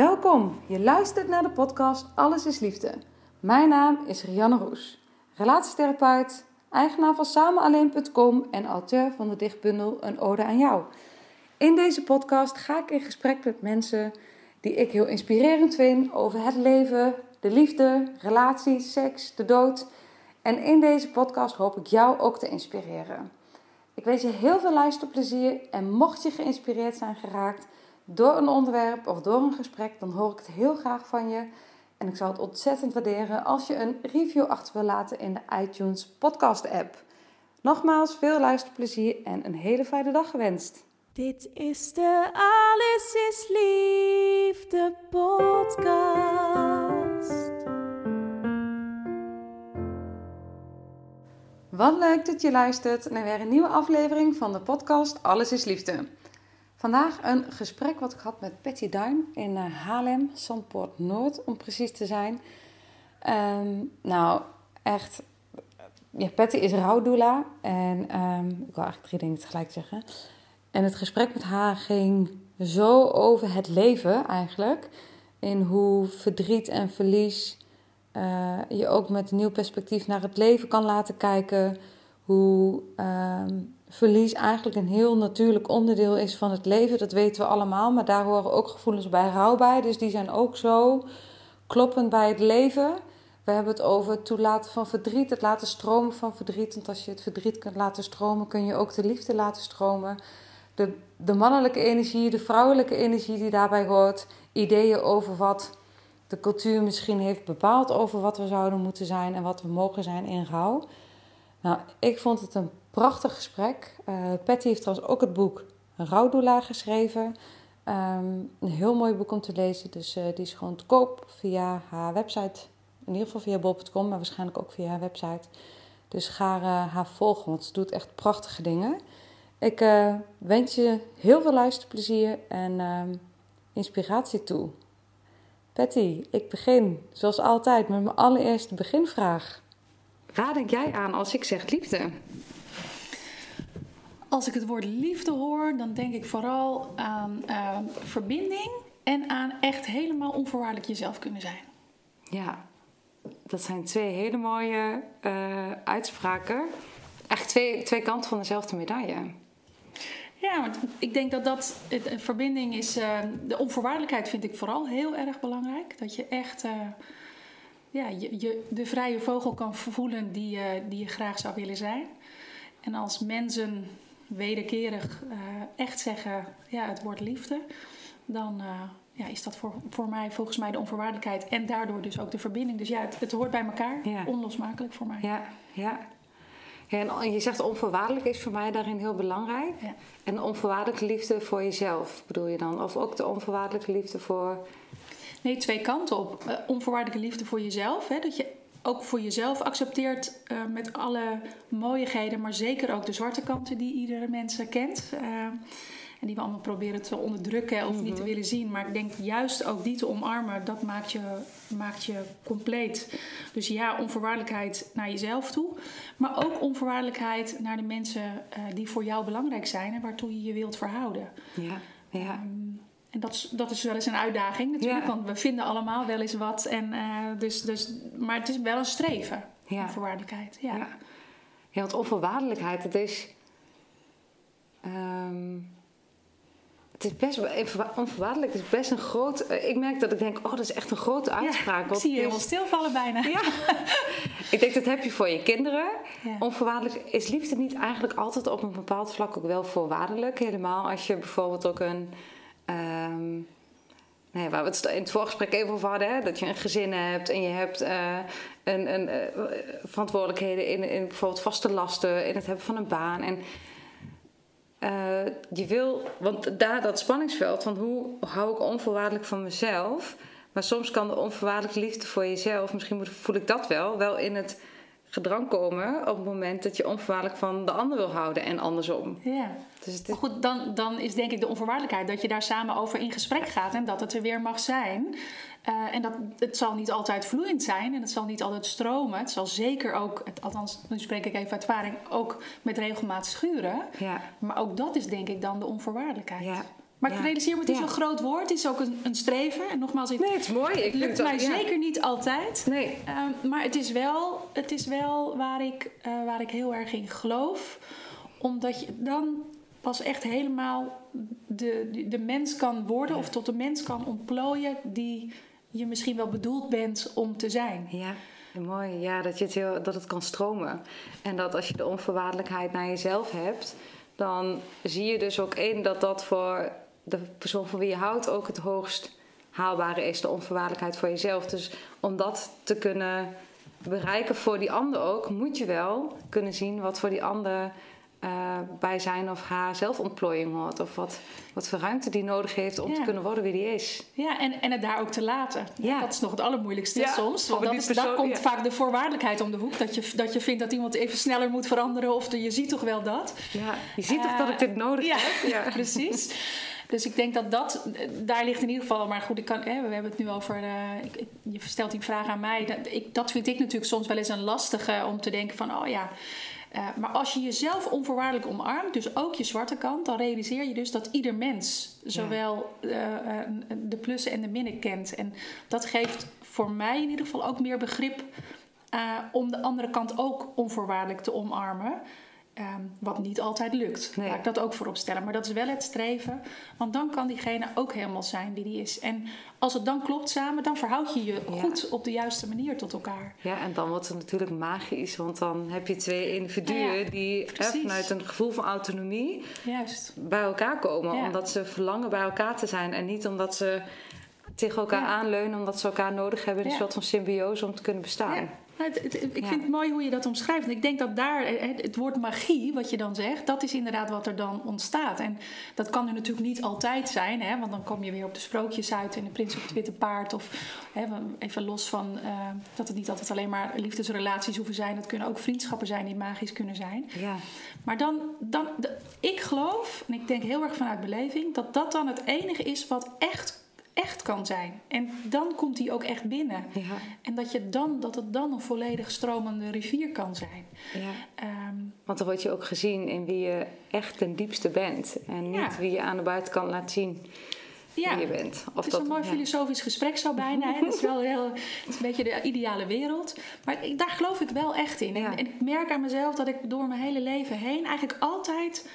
Welkom, je luistert naar de podcast Alles is Liefde. Mijn naam is Rianne Roes, relatietherapeut, eigenaar van samenalleen.com en auteur van de dichtbundel Een Ode aan Jou. In deze podcast ga ik in gesprek met mensen die ik heel inspirerend vind over het leven, de liefde, relaties, seks, de dood. En in deze podcast hoop ik jou ook te inspireren. Ik wens je heel veel luisterplezier en mocht je geïnspireerd zijn geraakt door een onderwerp of door een gesprek, dan hoor ik het heel graag van je. En ik zou het ontzettend waarderen als je een review achter wil laten in de iTunes podcast app. Nogmaals, veel luisterplezier en een hele fijne dag gewenst. Dit is de Alles is Liefde podcast. Wat leuk dat je luistert naar weer een nieuwe aflevering van de podcast Alles is Liefde. Vandaag een gesprek wat ik had met Patty Duin in eh, Haarlem, Zandpoort Noord om precies te zijn. Ehm, nou, echt. Ja, Patty is rouwdoula en ehm, ik wil eigenlijk drie dingen tegelijk zeggen. En het gesprek met haar ging zo over het leven eigenlijk. In hoe verdriet en verlies uh, je ook met een nieuw perspectief naar het leven kan laten kijken. Hoe ehm, verlies eigenlijk een heel natuurlijk onderdeel is van het leven. Dat weten we allemaal, maar daar horen ook gevoelens bij rouw bij. Dus die zijn ook zo kloppend bij het leven. We hebben het over het toelaten van verdriet, het laten stromen van verdriet. Want als je het verdriet kunt laten stromen, kun je ook de liefde laten stromen. De, de mannelijke energie, de vrouwelijke energie die daarbij hoort. Ideeën over wat de cultuur misschien heeft bepaald over wat we zouden moeten zijn en wat we mogen zijn in rouw. Nou, ik vond het een prachtig gesprek. Uh, Patty heeft trouwens ook het boek Rouwdoula geschreven. Um, een heel mooi boek om te lezen, dus uh, die is gewoon te koop via haar website. In ieder geval via bol.com, maar waarschijnlijk ook via haar website. Dus ga uh, haar volgen, want ze doet echt prachtige dingen. Ik wens je heel veel luisterplezier en ehm, inspiratie toe. Patty, ik begin zoals altijd met mijn allereerste beginvraag. Waar denk jij aan als ik zeg liefde? Als ik het woord liefde hoor, dan denk ik vooral aan uh, verbinding en aan echt helemaal onvoorwaardelijk jezelf kunnen zijn. Ja, dat zijn twee hele mooie uh, uitspraken. Echt twee, twee kanten van dezelfde medaille. Ja, want ik denk dat dat, het, verbinding is, uh, de onvoorwaardelijkheid vind ik vooral heel erg belangrijk. Dat je echt uh, ja, je, je, de vrije vogel kan voelen die, uh, die je graag zou willen zijn. En als mensen wederkerig echt zeggen, ja, het wordt liefde, dan ja, is dat voor, voor mij volgens mij de onvoorwaardelijkheid en daardoor dus ook de verbinding. Dus ja, het, het hoort bij elkaar, ja. onlosmakelijk voor mij. Ja, ja. Ja, en je zegt onvoorwaardelijk is voor mij daarin heel belangrijk. Ja. En onvoorwaardelijke liefde voor jezelf bedoel je dan? Of ook de onvoorwaardelijke liefde voor. Nee, twee kanten op. Uh, onvoorwaardelijke liefde voor jezelf. Hè, dat je ook voor jezelf accepteert uh, met alle mooiigheden, maar zeker ook de zwarte kanten die iedere mens kent. Uh, en die we allemaal proberen te onderdrukken of niet te willen zien. Maar ik denk juist ook die te omarmen, dat maakt je, maakt je compleet. Dus ja, onvoorwaardelijkheid naar jezelf toe. Maar ook onvoorwaardelijkheid naar de mensen uh, die voor jou belangrijk zijn en waartoe je je wilt verhouden. Ja, ja. Um, en dat is, dat is wel eens een uitdaging natuurlijk, ja. want we vinden allemaal wel eens wat. En, uh, dus, dus, maar het is wel een streven, ja. onvoorwaardelijkheid. Ja. Ja. ja, want onvoorwaardelijkheid, het is... Um het is best onvoorwaardelijk. Het is best een groot. Ik merk dat ik denk, oh, dat is echt een grote uitspraak. Ja, ik zie je helemaal stilvallen bijna. Ja. ik denk dat heb je voor je kinderen. Ja. Onvoorwaardelijk is liefde niet eigenlijk altijd op een bepaald vlak ook wel voorwaardelijk. Helemaal als je bijvoorbeeld ook een. Um, nee, waar we het in het voorgesprek even over hadden, hè? dat je een gezin hebt en je hebt uh, een, een uh, verantwoordelijkheden in, in bijvoorbeeld vaste lasten, in het hebben van een baan. En eh, je wil, want daar dat spanningsveld van hoe hou ik onvoorwaardelijk van mezelf. Maar soms kan de onvoorwaardelijke liefde voor jezelf, misschien voel ik dat wel, wel in het gedrang komen op het moment dat je onvoorwaardelijk van de ander wil houden en andersom. Ja. Dus het is, goed, dan, dan is denk ik de onvoorwaardelijkheid dat je daar samen over in gesprek gaat en dat het er weer mag zijn. Eh, en dat het zal niet altijd vloeiend zijn en het zal niet altijd stromen. Het zal zeker ook, althans, nu spreek ik even uit ervaring, ook met regelmaat schuren. ja, Maar ook dat is denk ik dan de onvoorwaardelijkheid. ja. Maar ik Ja. realiseer me, het is Ja. een groot woord, het is ook een, een streven. En nogmaals, het Nee, het is mooi. Ik vind lukt het mij ja. zeker niet altijd. Nee, Ehm, maar het is wel, het is wel waar, ik, eh, waar ik heel erg in geloof. Omdat je dan pas echt helemaal de, de, de mens kan worden... of tot de mens kan ontplooien die je misschien wel bedoeld bent om te zijn. Ja, mooi. Ja, dat, je het heel, dat het kan stromen. En dat als je de onvoorwaardelijkheid naar jezelf hebt, dan zie je dus ook één dat dat voor de persoon van wie je houdt ook het hoogst haalbare is, de onvoorwaardelijkheid voor jezelf. Dus om dat te kunnen bereiken voor die ander ook, moet je wel kunnen zien wat voor die ander eh, bij zijn of haar zelfontplooiing hoort. Of wat, wat voor ruimte die nodig heeft om te kunnen worden wie die is. Ja, en, en het daar ook te laten. Ja. Dat is nog het allermoeilijkste Ja, soms. Want dat is, komt vaak de voorwaardelijkheid om de hoek. Dat je, dat je vindt dat iemand even sneller moet veranderen. Of de, je ziet toch wel dat. Ja, je ziet toch Eh, dat ik dit nodig heb? Ja, precies. Dus ik denk dat dat, daar ligt in ieder geval, maar goed, ik kan, hè, we hebben het nu over, eh, ik, je stelt die vraag aan mij. Dat, ik, dat vind ik natuurlijk soms wel eens een lastige om te denken van, oh ja. eh, maar als je jezelf onvoorwaardelijk omarmt, dus ook je zwarte kant, dan realiseer je dus dat ieder mens zowel eh, de plussen en de minnen kent. En dat geeft voor mij in ieder geval ook meer begrip om de andere kant ook onvoorwaardelijk te omarmen. Ehm, wat niet altijd lukt. Nee. Laat ik dat ook voorop stellen. Maar dat is wel het streven. Want dan kan diegene ook helemaal zijn wie die is. En als het dan klopt samen, dan verhoud je je Ja. goed op de juiste manier tot elkaar. Ja, en dan wordt het natuurlijk magisch, want dan heb je twee individuen Ja, die hè, vanuit een gevoel van autonomie Juist. bij elkaar komen. Ja. Omdat ze verlangen bij elkaar te zijn en niet omdat ze tegen elkaar aanleunen, omdat ze elkaar nodig hebben een soort van symbiose om te kunnen bestaan. Ja. Het- het- ik Ja. vind het mooi hoe je dat omschrijft. En ik denk dat daar eh, eh, het woord magie, wat je dan zegt, dat is inderdaad wat er dan ontstaat. En dat kan er natuurlijk niet altijd zijn, hè, want dan kom je weer op de sprookjes uit en de prins op het witte paard. Of hè, even los van eh, dat het niet altijd alleen maar liefdesrelaties hoeven zijn. Het kunnen ook vriendschappen zijn die magisch kunnen zijn. Ja, Maar dan, dan ik geloof, en ik denk heel erg vanuit beleving, dat dat dan het enige is wat echt, echt kan zijn. En dan komt die ook echt binnen. ja, En dat, je dan, dat het dan een volledig stromende rivier kan zijn. ja. Ehm, Want dan word je ook gezien in wie je echt ten diepste bent. En niet Ja. wie je aan de buitenkant laat zien ja, wie je bent. Of het is een mooi ja. filosofisch gesprek zo bijna. Hè? Dat is wel heel, het is een beetje de ideale wereld. Maar ik, daar geloof ik wel echt in. Ja. En, en ik merk aan mezelf dat ik door mijn hele leven heen eigenlijk altijd...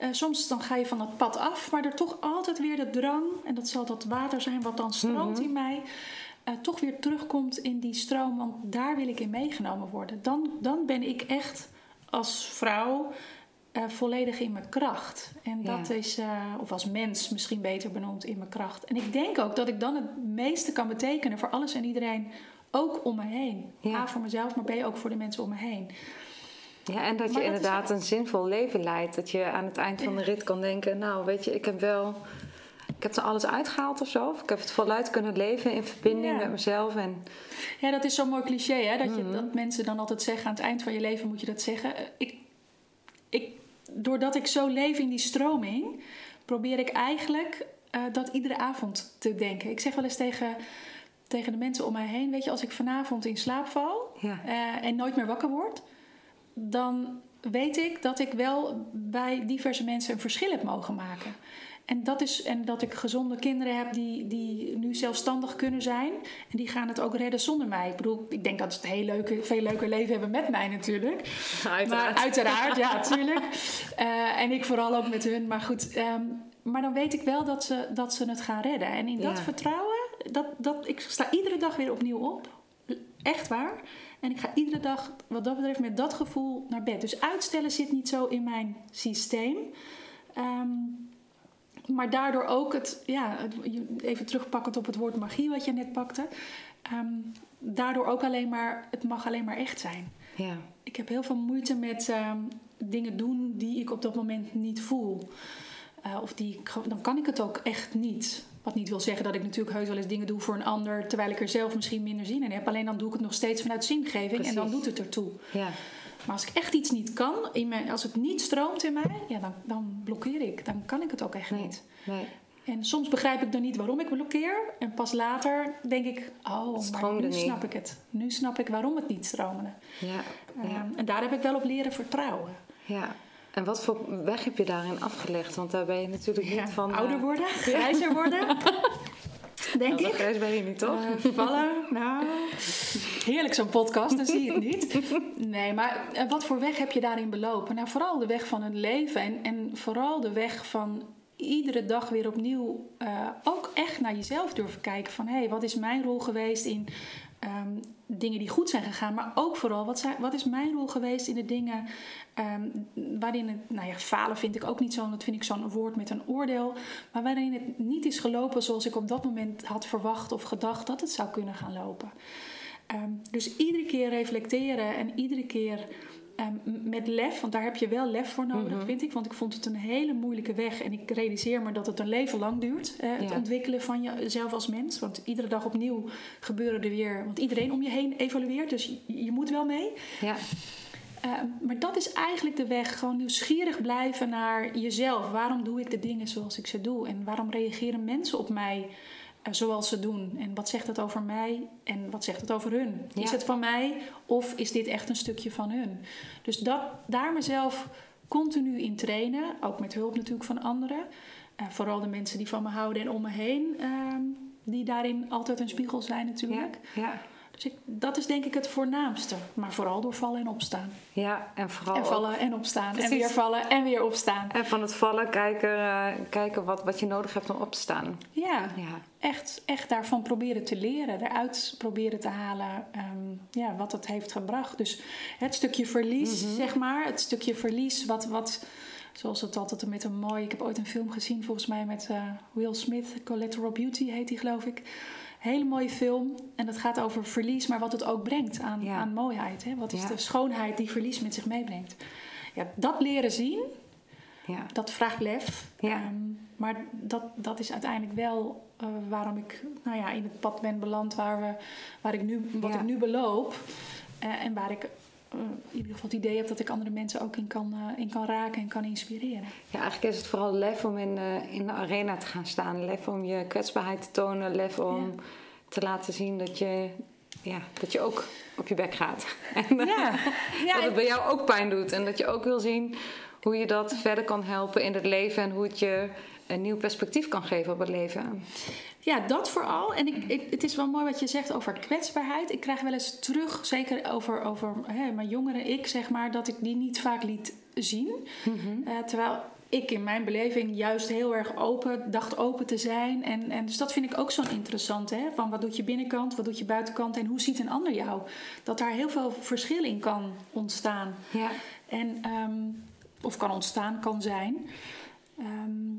eh, soms dan ga je van dat pad af, maar er toch altijd weer de drang... en dat zal dat water zijn wat dan stroomt Mhm. in mij... eh, toch weer terugkomt in die stroom, want daar wil ik in meegenomen worden. Dan, dan ben ik echt als vrouw eh, volledig in mijn kracht. En Ja. dat is, of als mens misschien beter benoemd, in mijn kracht. En ik denk ook dat ik dan het meeste kan betekenen voor alles en iedereen, ook om me heen. Ja. A voor mezelf, maar B ook voor de mensen om me heen. Ja, en dat je dat inderdaad een zinvol leven leidt. Dat je aan het eind van de rit kan denken: Nou, weet je, ik heb wel. Ik heb er alles uitgehaald of zo. Of ik heb het voluit kunnen leven in verbinding Ja. met mezelf. En Ja, dat is zo'n mooi cliché, hè? Dat, je, Mhm. dat mensen dan altijd zeggen: aan het eind van je leven moet je dat zeggen. Eh, Ik, ik, doordat ik zo leef in die stroming, probeer ik eigenlijk eh, dat iedere avond te denken. Ik zeg wel eens tegen, tegen de mensen om mij heen: Weet je, als ik vanavond in slaap val ja, eh, en nooit meer wakker word, dan weet ik dat ik wel bij diverse mensen een verschil heb mogen maken. En dat, is, en dat ik gezonde kinderen heb die, die nu zelfstandig kunnen zijn. En die gaan het ook redden zonder mij. Ik bedoel, ik denk dat ze het heel leuke, veel leuker leven hebben met mij natuurlijk. uiteraard. Maar uiteraard, ja, natuurlijk. Eh, en ik vooral ook met hun. Maar goed, ehm, maar dan weet ik wel dat ze, dat ze het gaan redden. En in dat vertrouwen, dat, dat, ik sta iedere dag weer opnieuw op. Echt waar. En ik ga iedere dag, wat dat betreft, met dat gevoel naar bed. Dus uitstellen zit niet zo in mijn systeem. Ehm, maar daardoor ook het, ja, even terugpakkend op het woord magie wat je net pakte. ehm, daardoor ook alleen maar, het mag alleen maar echt zijn. Ja. Ik heb heel veel moeite met ehm, dingen doen die ik op dat moment niet voel. Eh, of die, dan kan ik het ook echt niet. Wat niet wil zeggen dat ik natuurlijk heus wel eens dingen doe voor een ander, terwijl ik er zelf misschien minder zin in heb. Alleen dan doe ik het nog steeds vanuit zingeving en dan doet het ertoe. Ja. Maar als ik echt iets niet kan, in mijn, als het niet stroomt in mij, ja, dan, dan blokkeer ik. Dan kan ik het ook echt Nee. niet. Nee. En soms begrijp ik dan niet waarom ik blokkeer. En pas later denk ik, oh, maar nu niet. snap ik het. Nu snap ik waarom het niet stroomde. Ja. Ja. Ehm, en daar heb ik wel op leren vertrouwen. ja. En wat voor weg heb je daarin afgelegd? Want daar ben je natuurlijk niet Ja, van... eh, ouder worden, grijzer worden. Denk Nou, ik. grijs ben je niet, toch? Eh, vallen, nou. Heerlijk zo'n podcast, dan zie je het niet. Nee, maar eh, wat voor weg heb je daarin belopen? Nou, vooral de weg van het leven. En, en vooral de weg van iedere dag weer opnieuw eh, ook echt naar jezelf durven kijken. Van, hé, hey, wat is mijn rol geweest in ehm, dingen die goed zijn gegaan? Maar ook vooral, wat, zijn, wat is mijn rol geweest in de dingen ehm, waarin het... Nou ja, falen vind ik ook niet zo, dat vind ik zo'n woord met een oordeel. Maar waarin het niet is gelopen zoals ik op dat moment had verwacht of gedacht dat het zou kunnen gaan lopen. Ehm, dus iedere keer reflecteren en iedere keer ehm, met lef, want daar heb je wel lef voor nodig, vind ik. Want ik vond het een hele moeilijke weg en ik realiseer me dat het een leven lang duurt. eh, het Ja. ontwikkelen van jezelf als mens. Want iedere dag opnieuw gebeuren er weer, want iedereen om je heen evalueert, dus je, je moet wel mee. Ja. Ehm, maar dat is eigenlijk de weg. Gewoon nieuwsgierig blijven naar jezelf. Waarom doe ik de dingen zoals ik ze doe? En waarom reageren mensen op mij zoals ze doen? En wat zegt het over mij? En wat zegt het over hun? Ja. Is het van mij of is dit echt een stukje van hun? Dus dat, daar mezelf continu in trainen. Ook met hulp natuurlijk van anderen. Eh, vooral de mensen die van me houden en om me heen. ehm, die daarin altijd een spiegel zijn natuurlijk. Ja. Dus ik, dat is denk ik het voornaamste. Maar vooral door vallen en opstaan. Ja, en vooral En ook- vallen en opstaan. Precies. En weer vallen en weer opstaan. En van het vallen kijken, eh, kijken wat, wat je nodig hebt om op te staan. Ja, Ja. echt, echt daarvan proberen te leren. Eruit proberen te halen ehm, ja, wat het heeft gebracht. Dus het stukje verlies, zeg maar. Het stukje verlies wat... wat Zoals het altijd met een mooi... Ik heb ooit een film gezien, volgens mij met eh, Will Smith. Collateral Beauty heet die, geloof ik. Hele mooie film. En het gaat over verlies, maar wat het ook brengt aan, Ja. aan mooiheid. Hè? Wat is Ja. de schoonheid die verlies met zich meebrengt? Ja, dat leren zien, Ja. dat vraagt lef. Ja. Ehm, maar dat, dat is uiteindelijk wel eh, waarom ik nou ja, in het pad ben beland waar, we, waar ik nu, wat ik nu beloop. Eh, en waar ik in ieder geval het idee heb dat ik andere mensen ook in kan, eh, in kan raken en kan inspireren. Ja, eigenlijk is het vooral lef om in de, in de arena te gaan staan. Lef om je kwetsbaarheid te tonen. Lef om te laten zien dat je, ja, dat je ook op je bek gaat. En eh, Ja, ja, dat het bij jou ook pijn doet. En dat je ook wil zien hoe je dat verder kan helpen in het leven. En hoe het je een nieuw perspectief kan geven op het leven. Ja, dat vooral. En ik, ik- het is wel mooi wat je zegt over kwetsbaarheid. Ik krijg wel eens terug, zeker over, over hè, mijn jongere ik, zeg maar, dat ik die niet vaak liet zien. Eh, terwijl ik in mijn beleving juist heel erg open, dacht open te zijn. En, en dus dat vind ik ook zo'n interessant. Hè? Van wat doet je binnenkant, wat doet je buitenkant en hoe ziet een ander jou? Dat daar heel veel verschil in kan ontstaan. Ja, En, ehm, of kan ontstaan, kan zijn. Ehm,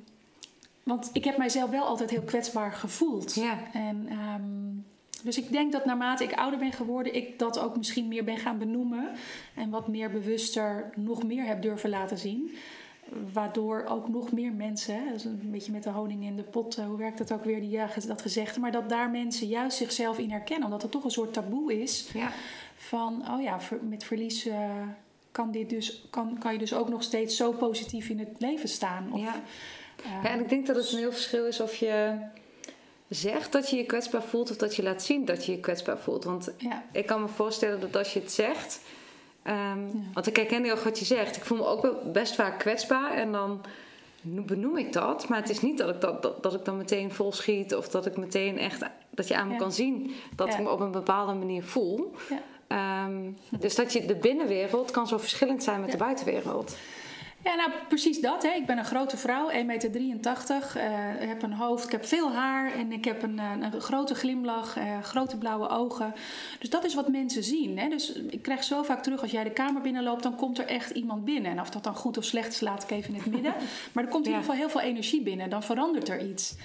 want ik heb mijzelf wel altijd heel kwetsbaar gevoeld. Ja. En, ehm, dus ik denk dat naarmate ik ouder ben geworden, ik dat ook misschien meer ben gaan benoemen. En wat meer bewuster nog meer heb durven laten zien. Waardoor ook nog meer mensen, hè, dat is een beetje met de honing in de pot, eh, hoe werkt dat ook weer, die, ja, dat gezegde. Maar dat daar mensen juist zichzelf in herkennen. Omdat het toch een soort taboe is ja, van, oh ja, met verlies eh, kan, dit dus, kan, kan je dus ook nog steeds zo positief in het leven staan. Of, ja. Ja, en ik denk dat het een heel verschil is of je zegt dat je je kwetsbaar voelt of dat je laat zien dat je je kwetsbaar voelt. Want ik kan me voorstellen dat als je het zegt. ehm, Want ik herken heel goed wat je zegt. Ik voel me ook wel best vaak kwetsbaar en dan benoem ik dat. Maar het is niet dat ik, dat, dat, dat ik dan meteen vol schiet of dat ik meteen echt. dat je aan me Ja. kan zien dat Ja. ik me op een bepaalde manier voel. ja. Ehm, dus dat je de binnenwereld kan zo verschillend zijn met de buitenwereld. Ja, nou precies dat. Hè. Ik ben een grote vrouw, 1,83 meter. eh, heb een hoofd, ik heb veel haar en ik heb een, eh, een grote glimlach, eh, grote blauwe ogen. Dus dat is wat mensen zien. Hè. Dus ik krijg zo vaak terug, als jij de kamer binnenloopt, dan komt er echt iemand binnen. En of dat dan goed of slecht is, laat ik even in het midden. Maar er komt in ieder geval heel veel energie binnen. Dan verandert er iets.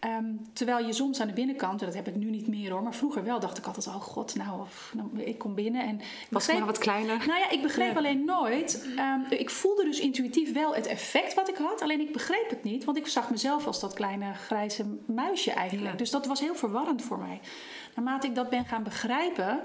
Ehm, terwijl je soms aan de binnenkant, en dat heb ik nu niet meer hoor, maar vroeger wel dacht ik altijd: oh god, nou, nou ik kom binnen en. Was het maar wat kleiner? Nou ja, ik begreep alleen nooit. Ehm, ik voelde dus intuïtief wel het effect wat ik had, alleen ik begreep het niet, want ik zag mezelf als dat kleine grijze muisje eigenlijk. Dus dat was heel verwarrend voor mij. Naarmate ik dat ben gaan begrijpen,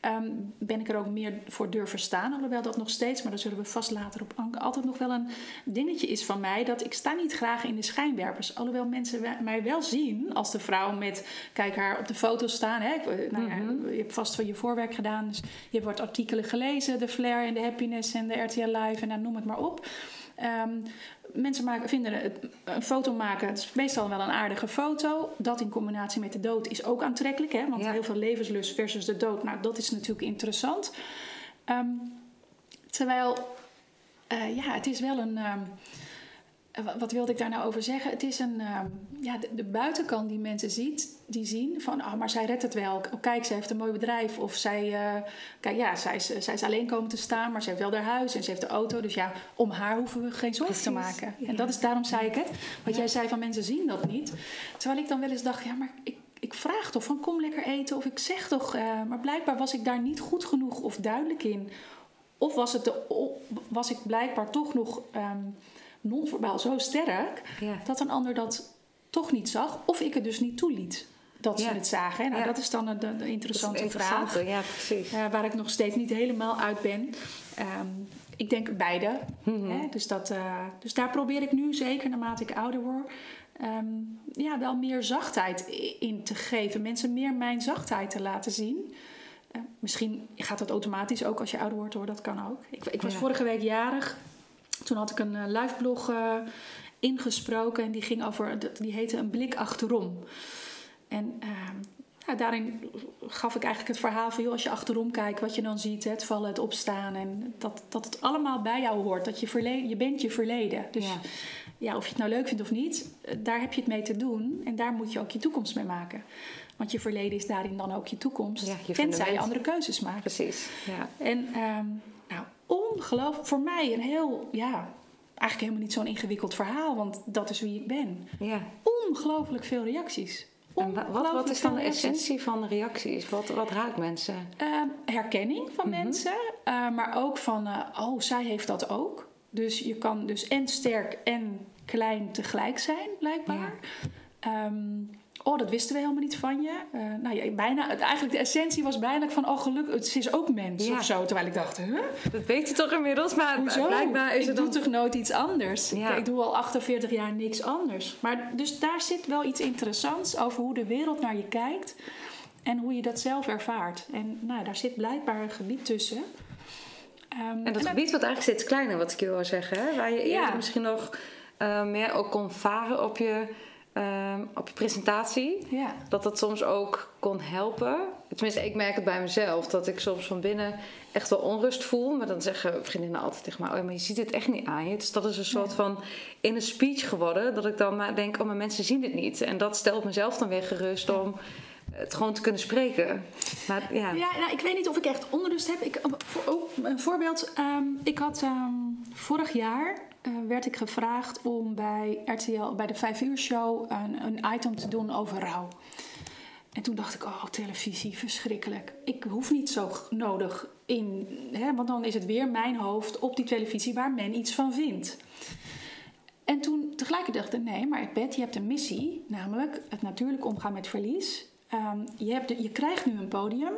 Ehm, ben ik er ook meer voor durven staan. Alhoewel dat nog steeds, maar daar zullen we vast later op anken, altijd nog wel een dingetje is van mij. Dat ik sta niet graag in de schijnwerpers. Alhoewel mensen mij wel zien als de vrouw met, kijk haar op de foto staan. Hè. Nou ja, mhm. Je hebt vast van je voorwerk gedaan. Dus je hebt wat artikelen gelezen. De Flair en de Happiness en de RTL Live en dan noem het maar op. Um, mensen maken, vinden het, een foto maken, het is meestal wel een aardige foto. Dat in combinatie met de dood is ook aantrekkelijk. Hè? Want heel veel levenslust versus de dood, nou dat is natuurlijk interessant. Ehm, terwijl, uh, ja, het is wel een... Um, wat wilde ik daar nou over zeggen? Het is een, ehm, ja, de, buitenkant die mensen ziet, die zien van, oh, maar zij redt het wel. Oh, kijk, ze heeft een mooi bedrijf. Of zij, uh, kijk, ja, zij is, zij is alleen komen te staan, maar ze heeft wel haar huis en ze heeft de auto. Dus ja, om haar hoeven we geen zorgen te maken. En dat is, daarom zei ik het. Want jij zei van, mensen zien dat niet. Terwijl ik dan wel eens dacht, ja, maar ik, ik vraag toch van, kom lekker eten. Of ik zeg toch, uh, maar blijkbaar was ik daar niet goed genoeg of duidelijk in. Of was, het de, was ik blijkbaar toch nog... Um, non-verbaal zo sterk dat een ander dat toch niet zag, of ik het dus niet toeliet dat ze het zagen. Nou, dat is dan de interessante, vraag. Ja, precies. Uh, waar ik nog steeds niet helemaal uit ben. Ehm, ik denk beide. Mhm. hè? Dus, dat, uh, dus daar probeer ik nu, zeker naarmate ik ouder word, um, ja, wel meer zachtheid in te geven. Mensen meer mijn zachtheid te laten zien. Uh, misschien gaat dat automatisch ook als je ouder wordt hoor, dat kan ook. Ik, ik was vorige week jarig. Toen had ik een uh, live blog uh, ingesproken en die ging over, die heette Een blik achterom. En ehm, daarin gaf ik eigenlijk het verhaal van, joh, als je achterom kijkt, wat je dan ziet, het vallen, het opstaan en dat, dat het allemaal bij jou hoort. Dat je verleden, je bent je verleden. Dus ja. ja. of je het nou leuk vindt of niet, eh, daar heb je het mee te doen en daar moet je ook je toekomst mee maken. Want je verleden is daarin dan ook je toekomst. Ja, je tenzij je andere keuzes maakt. Precies. Ja. En um, nou, ongelooflijk. Voor mij een heel, ja, eigenlijk helemaal niet zo'n ingewikkeld verhaal, want dat is wie ik ben. Ja. Ongelooflijk veel reacties. En wat, wat is dan de essentie van reacties? Wat, wat raakt mensen? Uh, herkenning van mhm. mensen, uh, maar ook van, uh, oh, zij heeft dat ook. Dus je kan dus en sterk en klein tegelijk zijn, blijkbaar. Ja. Um, oh, dat wisten we helemaal niet van je. Uh, nou ja, bijna, eigenlijk de essentie was bijna van, oh gelukkig, het is ook mens ja. of zo. Terwijl ik dacht, huh? Dat weet je toch inmiddels, maar Hoezo? blijkbaar is ik het doe toch nooit iets anders. Ja. Ik, doe al 48 jaar niks anders. Maar dus daar zit wel iets interessants over hoe de wereld naar je kijkt en hoe je dat zelf ervaart. En nou, daar zit blijkbaar een gebied tussen. Um, en dat gebied wat eigenlijk steeds kleiner, wat ik je wil zeggen, hè? waar je eerder misschien nog uh, meer ook kon varen op je Ehm, op je presentatie. Ja. Dat dat soms ook kon helpen. Tenminste, ik merk het bij mezelf. Dat ik soms van binnen echt wel onrust voel. Maar dan zeggen vriendinnen altijd tegen mij... Oh, maar je ziet het echt niet aan je. Dus dat is een soort van in een speech geworden. Dat ik dan maar denk... Oh, maar mensen zien het niet. En dat stelt mezelf dan weer gerust om het gewoon te kunnen spreken. Maar, ja, ja nou, ik weet niet of ik echt onrust heb. Ik, een voorbeeld. Ehm, ik had ehm, vorig jaar uh, werd ik gevraagd om bij RTL, bij de 5 uur show, een, een item te doen over rouw. En toen dacht ik, oh, televisie, verschrikkelijk. Ik hoef niet zo nodig in, hè, want dan is het weer mijn hoofd op die televisie waar men iets van vindt. En toen tegelijkertijd dacht ik, nee, maar Beth, je hebt een missie, namelijk het natuurlijk omgaan met verlies. Um, je, hebt je krijgt nu een podium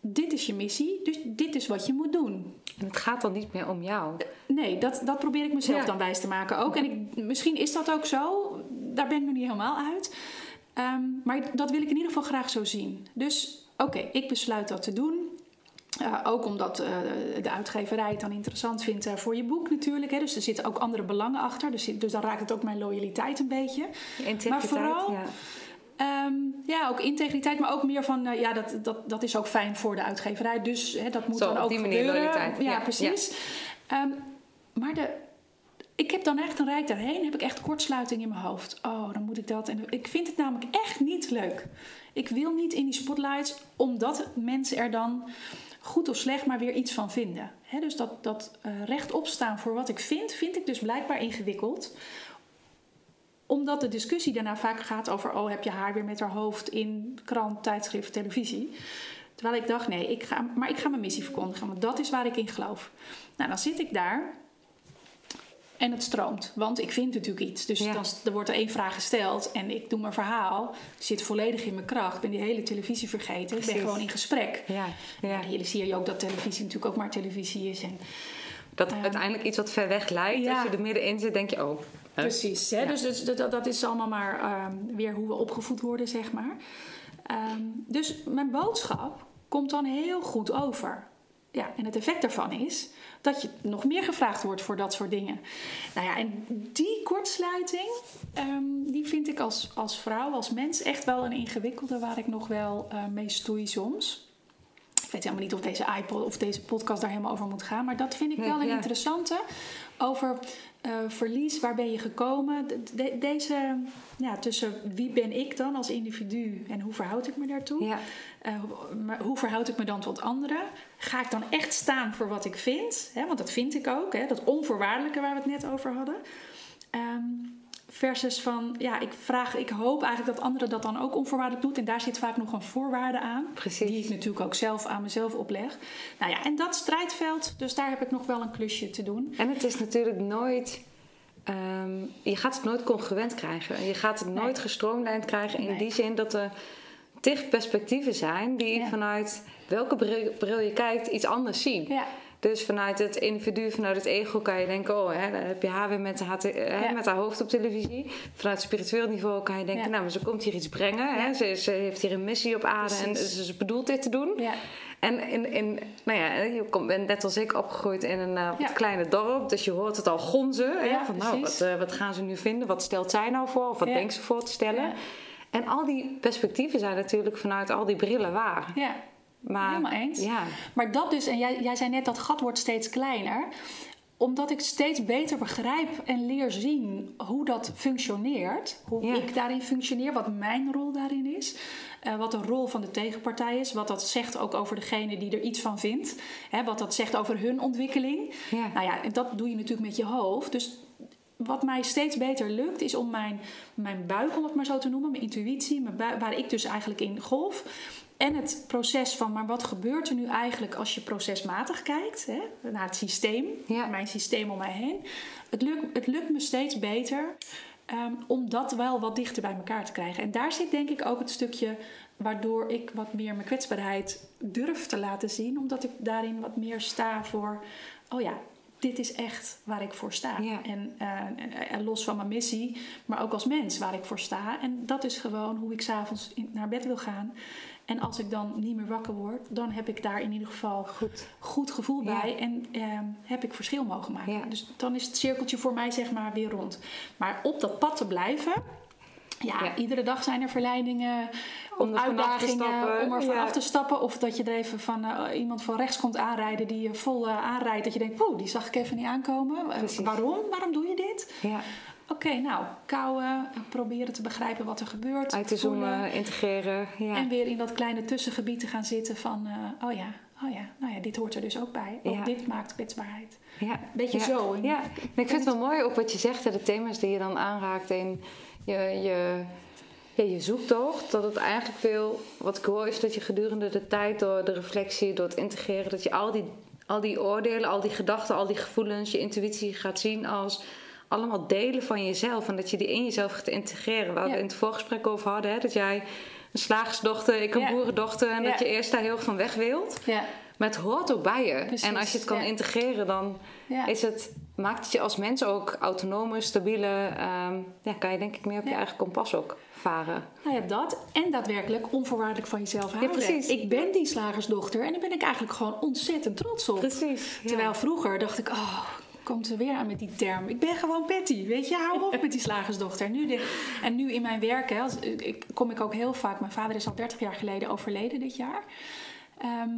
dit is je missie, dus dit is wat je moet doen. En het gaat dan niet meer om jou? Nee, dat, dat probeer ik mezelf dan wijs te maken ook. En ik, misschien is dat ook zo, daar ben ik nog niet helemaal uit. Ehm, maar dat wil ik in ieder geval graag zo zien. Dus oké, ik besluit dat te doen. Uh, ook omdat uh, de uitgeverij het dan interessant vindt uh, voor je boek natuurlijk. Hè. Dus er zitten ook andere belangen achter. Dus, dus dan raakt het ook mijn loyaliteit een beetje. Maar vooral, ja. Um, ja, ook integriteit, maar ook meer van, uh, ja, dat, dat, dat is ook fijn voor de uitgeverij. Dus hè, dat moet Zo, dan ook op die manier gebeuren. Ja, ja, precies. Ja. Um, maar de, ik heb dan echt een rijk daarheen, heb ik echt kortsluiting in mijn hoofd. Oh, dan moet ik dat. En ik vind het namelijk echt niet leuk. Ik wil niet in die spotlights, omdat mensen er dan goed of slecht maar weer iets van vinden. He, dus dat, dat uh, rechtop staan voor wat ik vind, vind ik dus blijkbaar ingewikkeld omdat de discussie daarna vaak gaat over: oh, heb je haar weer met haar hoofd in krant, tijdschrift, televisie? Terwijl ik dacht: nee, ik ga, maar ik ga mijn missie verkondigen, want dat is waar ik in geloof. Nou, dan zit ik daar en het stroomt, want ik vind natuurlijk iets. Dus Ja. dan, er wordt er één vraag gesteld en ik doe mijn verhaal. Zit volledig in mijn kracht, ik ben die hele televisie vergeten. Ik ben gewoon in gesprek. Ja, ja. Jullie zien ook dat televisie natuurlijk ook maar televisie is. En, Dat Ehm, uiteindelijk iets wat ver weg lijkt. ja. Als je er middenin zit, denk je, oh. Precies, hè? Ja. dus, dus dat, dat is allemaal maar ehm, weer hoe we opgevoed worden, zeg maar. Ehm, dus mijn boodschap komt dan heel goed over. Ja, en het effect daarvan is dat je nog meer gevraagd wordt voor dat soort dingen. Nou ja, en die kortsluiting, ehm, die vind ik als, als vrouw, als mens echt wel een ingewikkelde waar ik nog wel eh, mee stoei soms. Ik weet helemaal niet of deze iPod of deze podcast daar helemaal over moet gaan. Maar dat vind ik wel een ja. interessante. Over eh, verlies, waar ben je gekomen? De- de- deze, ja, tussen wie ben ik dan als individu en hoe verhoud ik me daartoe? Ja. Eh, hoe- maar hoe verhoud ik me dan tot anderen? Ga ik dan echt staan voor wat ik vind? Want dat vind ik ook, dat onvoorwaardelijke waar we het net over hadden. Ehm, versus van, ja, ik vraag, ik hoop eigenlijk dat anderen dat dan ook onvoorwaardelijk doet. En daar zit vaak nog een voorwaarde aan. Precies. Die ik natuurlijk ook zelf aan mezelf opleg. Nou ja, en dat strijdveld, dus daar heb ik nog wel een klusje te doen. En het is natuurlijk nooit. ehm, je gaat het nooit congruent krijgen. Je gaat het nooit Nee. gestroomlijnd krijgen in Nee. die zin dat er tig perspectieven zijn die Ja. vanuit welke bril, bril je kijkt iets anders zien. Ja, Dus vanuit het individu, vanuit het ego kan je denken: oh, hè, dan heb je haar weer met haar, hè, Ja. met haar hoofd op televisie. Vanuit spiritueel niveau kan je denken: Ja. nou, maar ze komt hier iets brengen. Hè? Ze, ze heeft hier een missie op aarde en ze, ze bedoelt dit te doen. ja, En in, in, nou ja, je bent net als ik opgegroeid in een wat Ja. kleine dorp. Dus je hoort het al gonzen. Ja, van nou, wat, eh, wat gaan ze nu vinden? Wat stelt zij nou voor? Of wat Ja. denkt ze voor te stellen? En al die perspectieven zijn natuurlijk vanuit al die brillen waar. ja. Maar, Helemaal eens. Ja, Maar dat dus, en jij, jij zei net dat gat wordt steeds kleiner. Omdat ik steeds beter begrijp en leer zien hoe dat functioneert. Hoe Ja. ik daarin functioneer, wat mijn rol daarin is. eh, wat de rol van de tegenpartij is. Wat dat zegt ook over degene die er iets van vindt. Hè, wat dat zegt over hun ontwikkeling. Ja. Nou ja, en dat doe je natuurlijk met je hoofd. Dus wat mij steeds beter lukt, is om mijn, mijn buik, om het maar zo te noemen, mijn intuïtie, mijn waar ik dus eigenlijk in golf. En het proces van, maar wat gebeurt er nu eigenlijk als je procesmatig kijkt hè, naar het systeem, Ja. mijn systeem om mij heen. Het lukt, het lukt me steeds beter ehm, om dat wel wat dichter bij elkaar te krijgen. En daar zit denk ik ook het stukje waardoor ik wat meer mijn kwetsbaarheid durf te laten zien, omdat ik daarin wat meer sta voor, oh ja, dit is echt waar ik voor sta. Ja. En, eh, en- los van mijn missie, maar ook als mens waar ik voor sta. En dat is gewoon hoe ik s'avonds naar bed wil gaan. En als ik dan niet meer wakker word, dan heb ik daar in ieder geval goed, goed gevoel Ja. bij. En ehm, heb ik verschil mogen maken. Ja. Dus dan is het cirkeltje voor mij zeg maar weer rond. Maar op dat pad te blijven. Ja, Ja. iedere dag zijn er verleidingen, Om er uitdagingen stappen, om er ja. vanaf te stappen. Of dat je er even van eh, iemand van rechts komt aanrijden die je vol eh, aanrijdt. Dat je denkt, poeh, die zag ik even niet aankomen. Eh, waarom? Waarom doe je dit? ja. Oké, nou, kouwen, proberen te begrijpen wat er gebeurt. Uit te zoomen, integreren. Ja. En weer in dat kleine tussengebied te gaan zitten van, eh, oh ja, oh ja, nou ja, dit hoort er dus ook bij. Ook Ja. dit maakt kwetsbaarheid. Ja. Beetje ja. zo. in- Ja, En ik vind het wel mooi ook wat je zegt, hè, de thema's die je dan aanraakt in je, je, ja, je zoektocht. Dat het eigenlijk veel, wat ik hoor, is dat je gedurende de tijd door de reflectie, door het integreren, dat je al die, al die oordelen, al die gedachten, al die gevoelens, je intuïtie gaat zien als allemaal delen van jezelf. En dat je die in jezelf gaat integreren. Waar we Ja. in het voorgesprek over hadden, hè, dat jij een slagersdochter, ik een Ja. boerendochter. En Ja. dat je eerst daar heel erg van weg wilt. Ja, Maar het hoort ook bij je. Precies, en als je het kan ja. integreren, dan ja. is het, maakt het je als mens ook autonomer, stabieler. ehm, ja, kan je denk ik meer op je Ja. eigen kompas ook varen. Nou ja, dat. En daadwerkelijk onvoorwaardelijk van jezelf houden. precies. Ik ben die slagersdochter en daar ben ik eigenlijk gewoon ontzettend trots op. Precies. Terwijl vroeger dacht ik, oh, komt er weer aan met die term. Ik ben gewoon Patty, weet je, hou op met die slagersdochter. En nu, de, en nu in mijn werk, hè, als, ik, kom ik ook heel vaak... Mijn vader is al 30 jaar geleden overleden dit jaar. Ehm,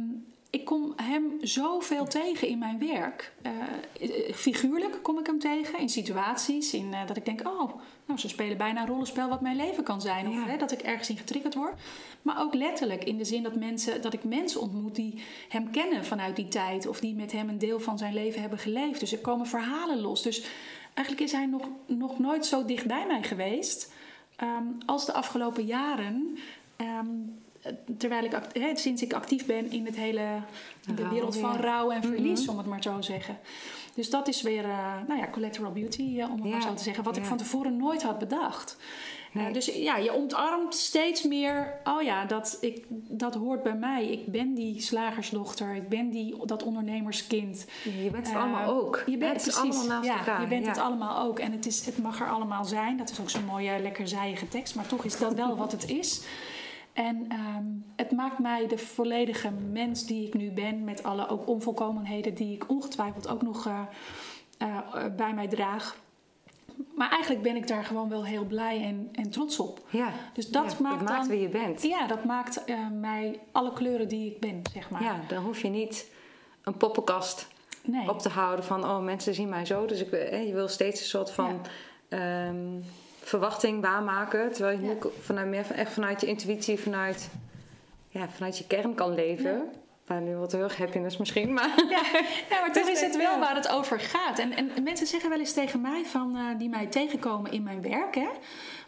ik kom hem zoveel tegen in mijn werk. Eh, eh, figuurlijk kom ik hem tegen, in situaties. In, eh, dat ik denk, oh, nou, ze spelen bijna een rollenspel wat mijn leven kan zijn. Of Ja. hè, dat ik ergens in getriggerd word. Maar ook letterlijk in de zin dat, mensen, dat ik mensen ontmoet die hem kennen vanuit die tijd. Of die met hem een deel van zijn leven hebben geleefd. Dus er komen verhalen los. Dus eigenlijk is hij nog, nog nooit zo dicht bij mij geweest ehm, als de afgelopen jaren. Ehm, terwijl ik, sinds ik actief ben in het hele, de wereld van rouw en verlies, Mhm. om het maar zo te zeggen. Dus dat is weer, eh, nou ja, collateral beauty, eh, om het Ja, maar zo te zeggen. Wat ik van tevoren nooit had bedacht. Nee. Eh, dus ja, je omarmt steeds meer. Oh ja, dat, ik, dat hoort bij mij. Ik ben die slagersdochter. Ik ben die, dat ondernemerskind. Je bent het Eh, allemaal ook. Je bent het precies, allemaal naast ja, elkaar. Je bent ja. het allemaal ook. En het, is, het mag er allemaal zijn. Dat is ook zo'n mooie, lekker zijige tekst. Maar toch is dat wel wat het is. En ehm, het maakt mij de volledige mens die ik nu ben. Met alle ook onvolkomenheden die ik ongetwijfeld ook nog eh, bij mij draag. Maar eigenlijk ben ik daar gewoon wel heel blij en, en trots op. Ja. Dus dat Ja, maakt dan- wie je bent. Ja, dat maakt eh, mij alle kleuren die ik ben, zeg maar. Ja, dan hoef je niet een poppenkast nee. op te houden van... oh, mensen zien mij zo. Dus ik, hè, je wil steeds een soort van ehm, verwachting waarmaken. Terwijl je nu vanuit, meer, van- echt vanuit je intuïtie, vanuit, ja, vanuit je kern kan leven. Maar nu wat heel happiness misschien, maar... Ja, ja, maar toch is het wel waar het over gaat. En, en mensen zeggen wel eens tegen mij, van, eh, die mij tegenkomen in mijn werk. Hè?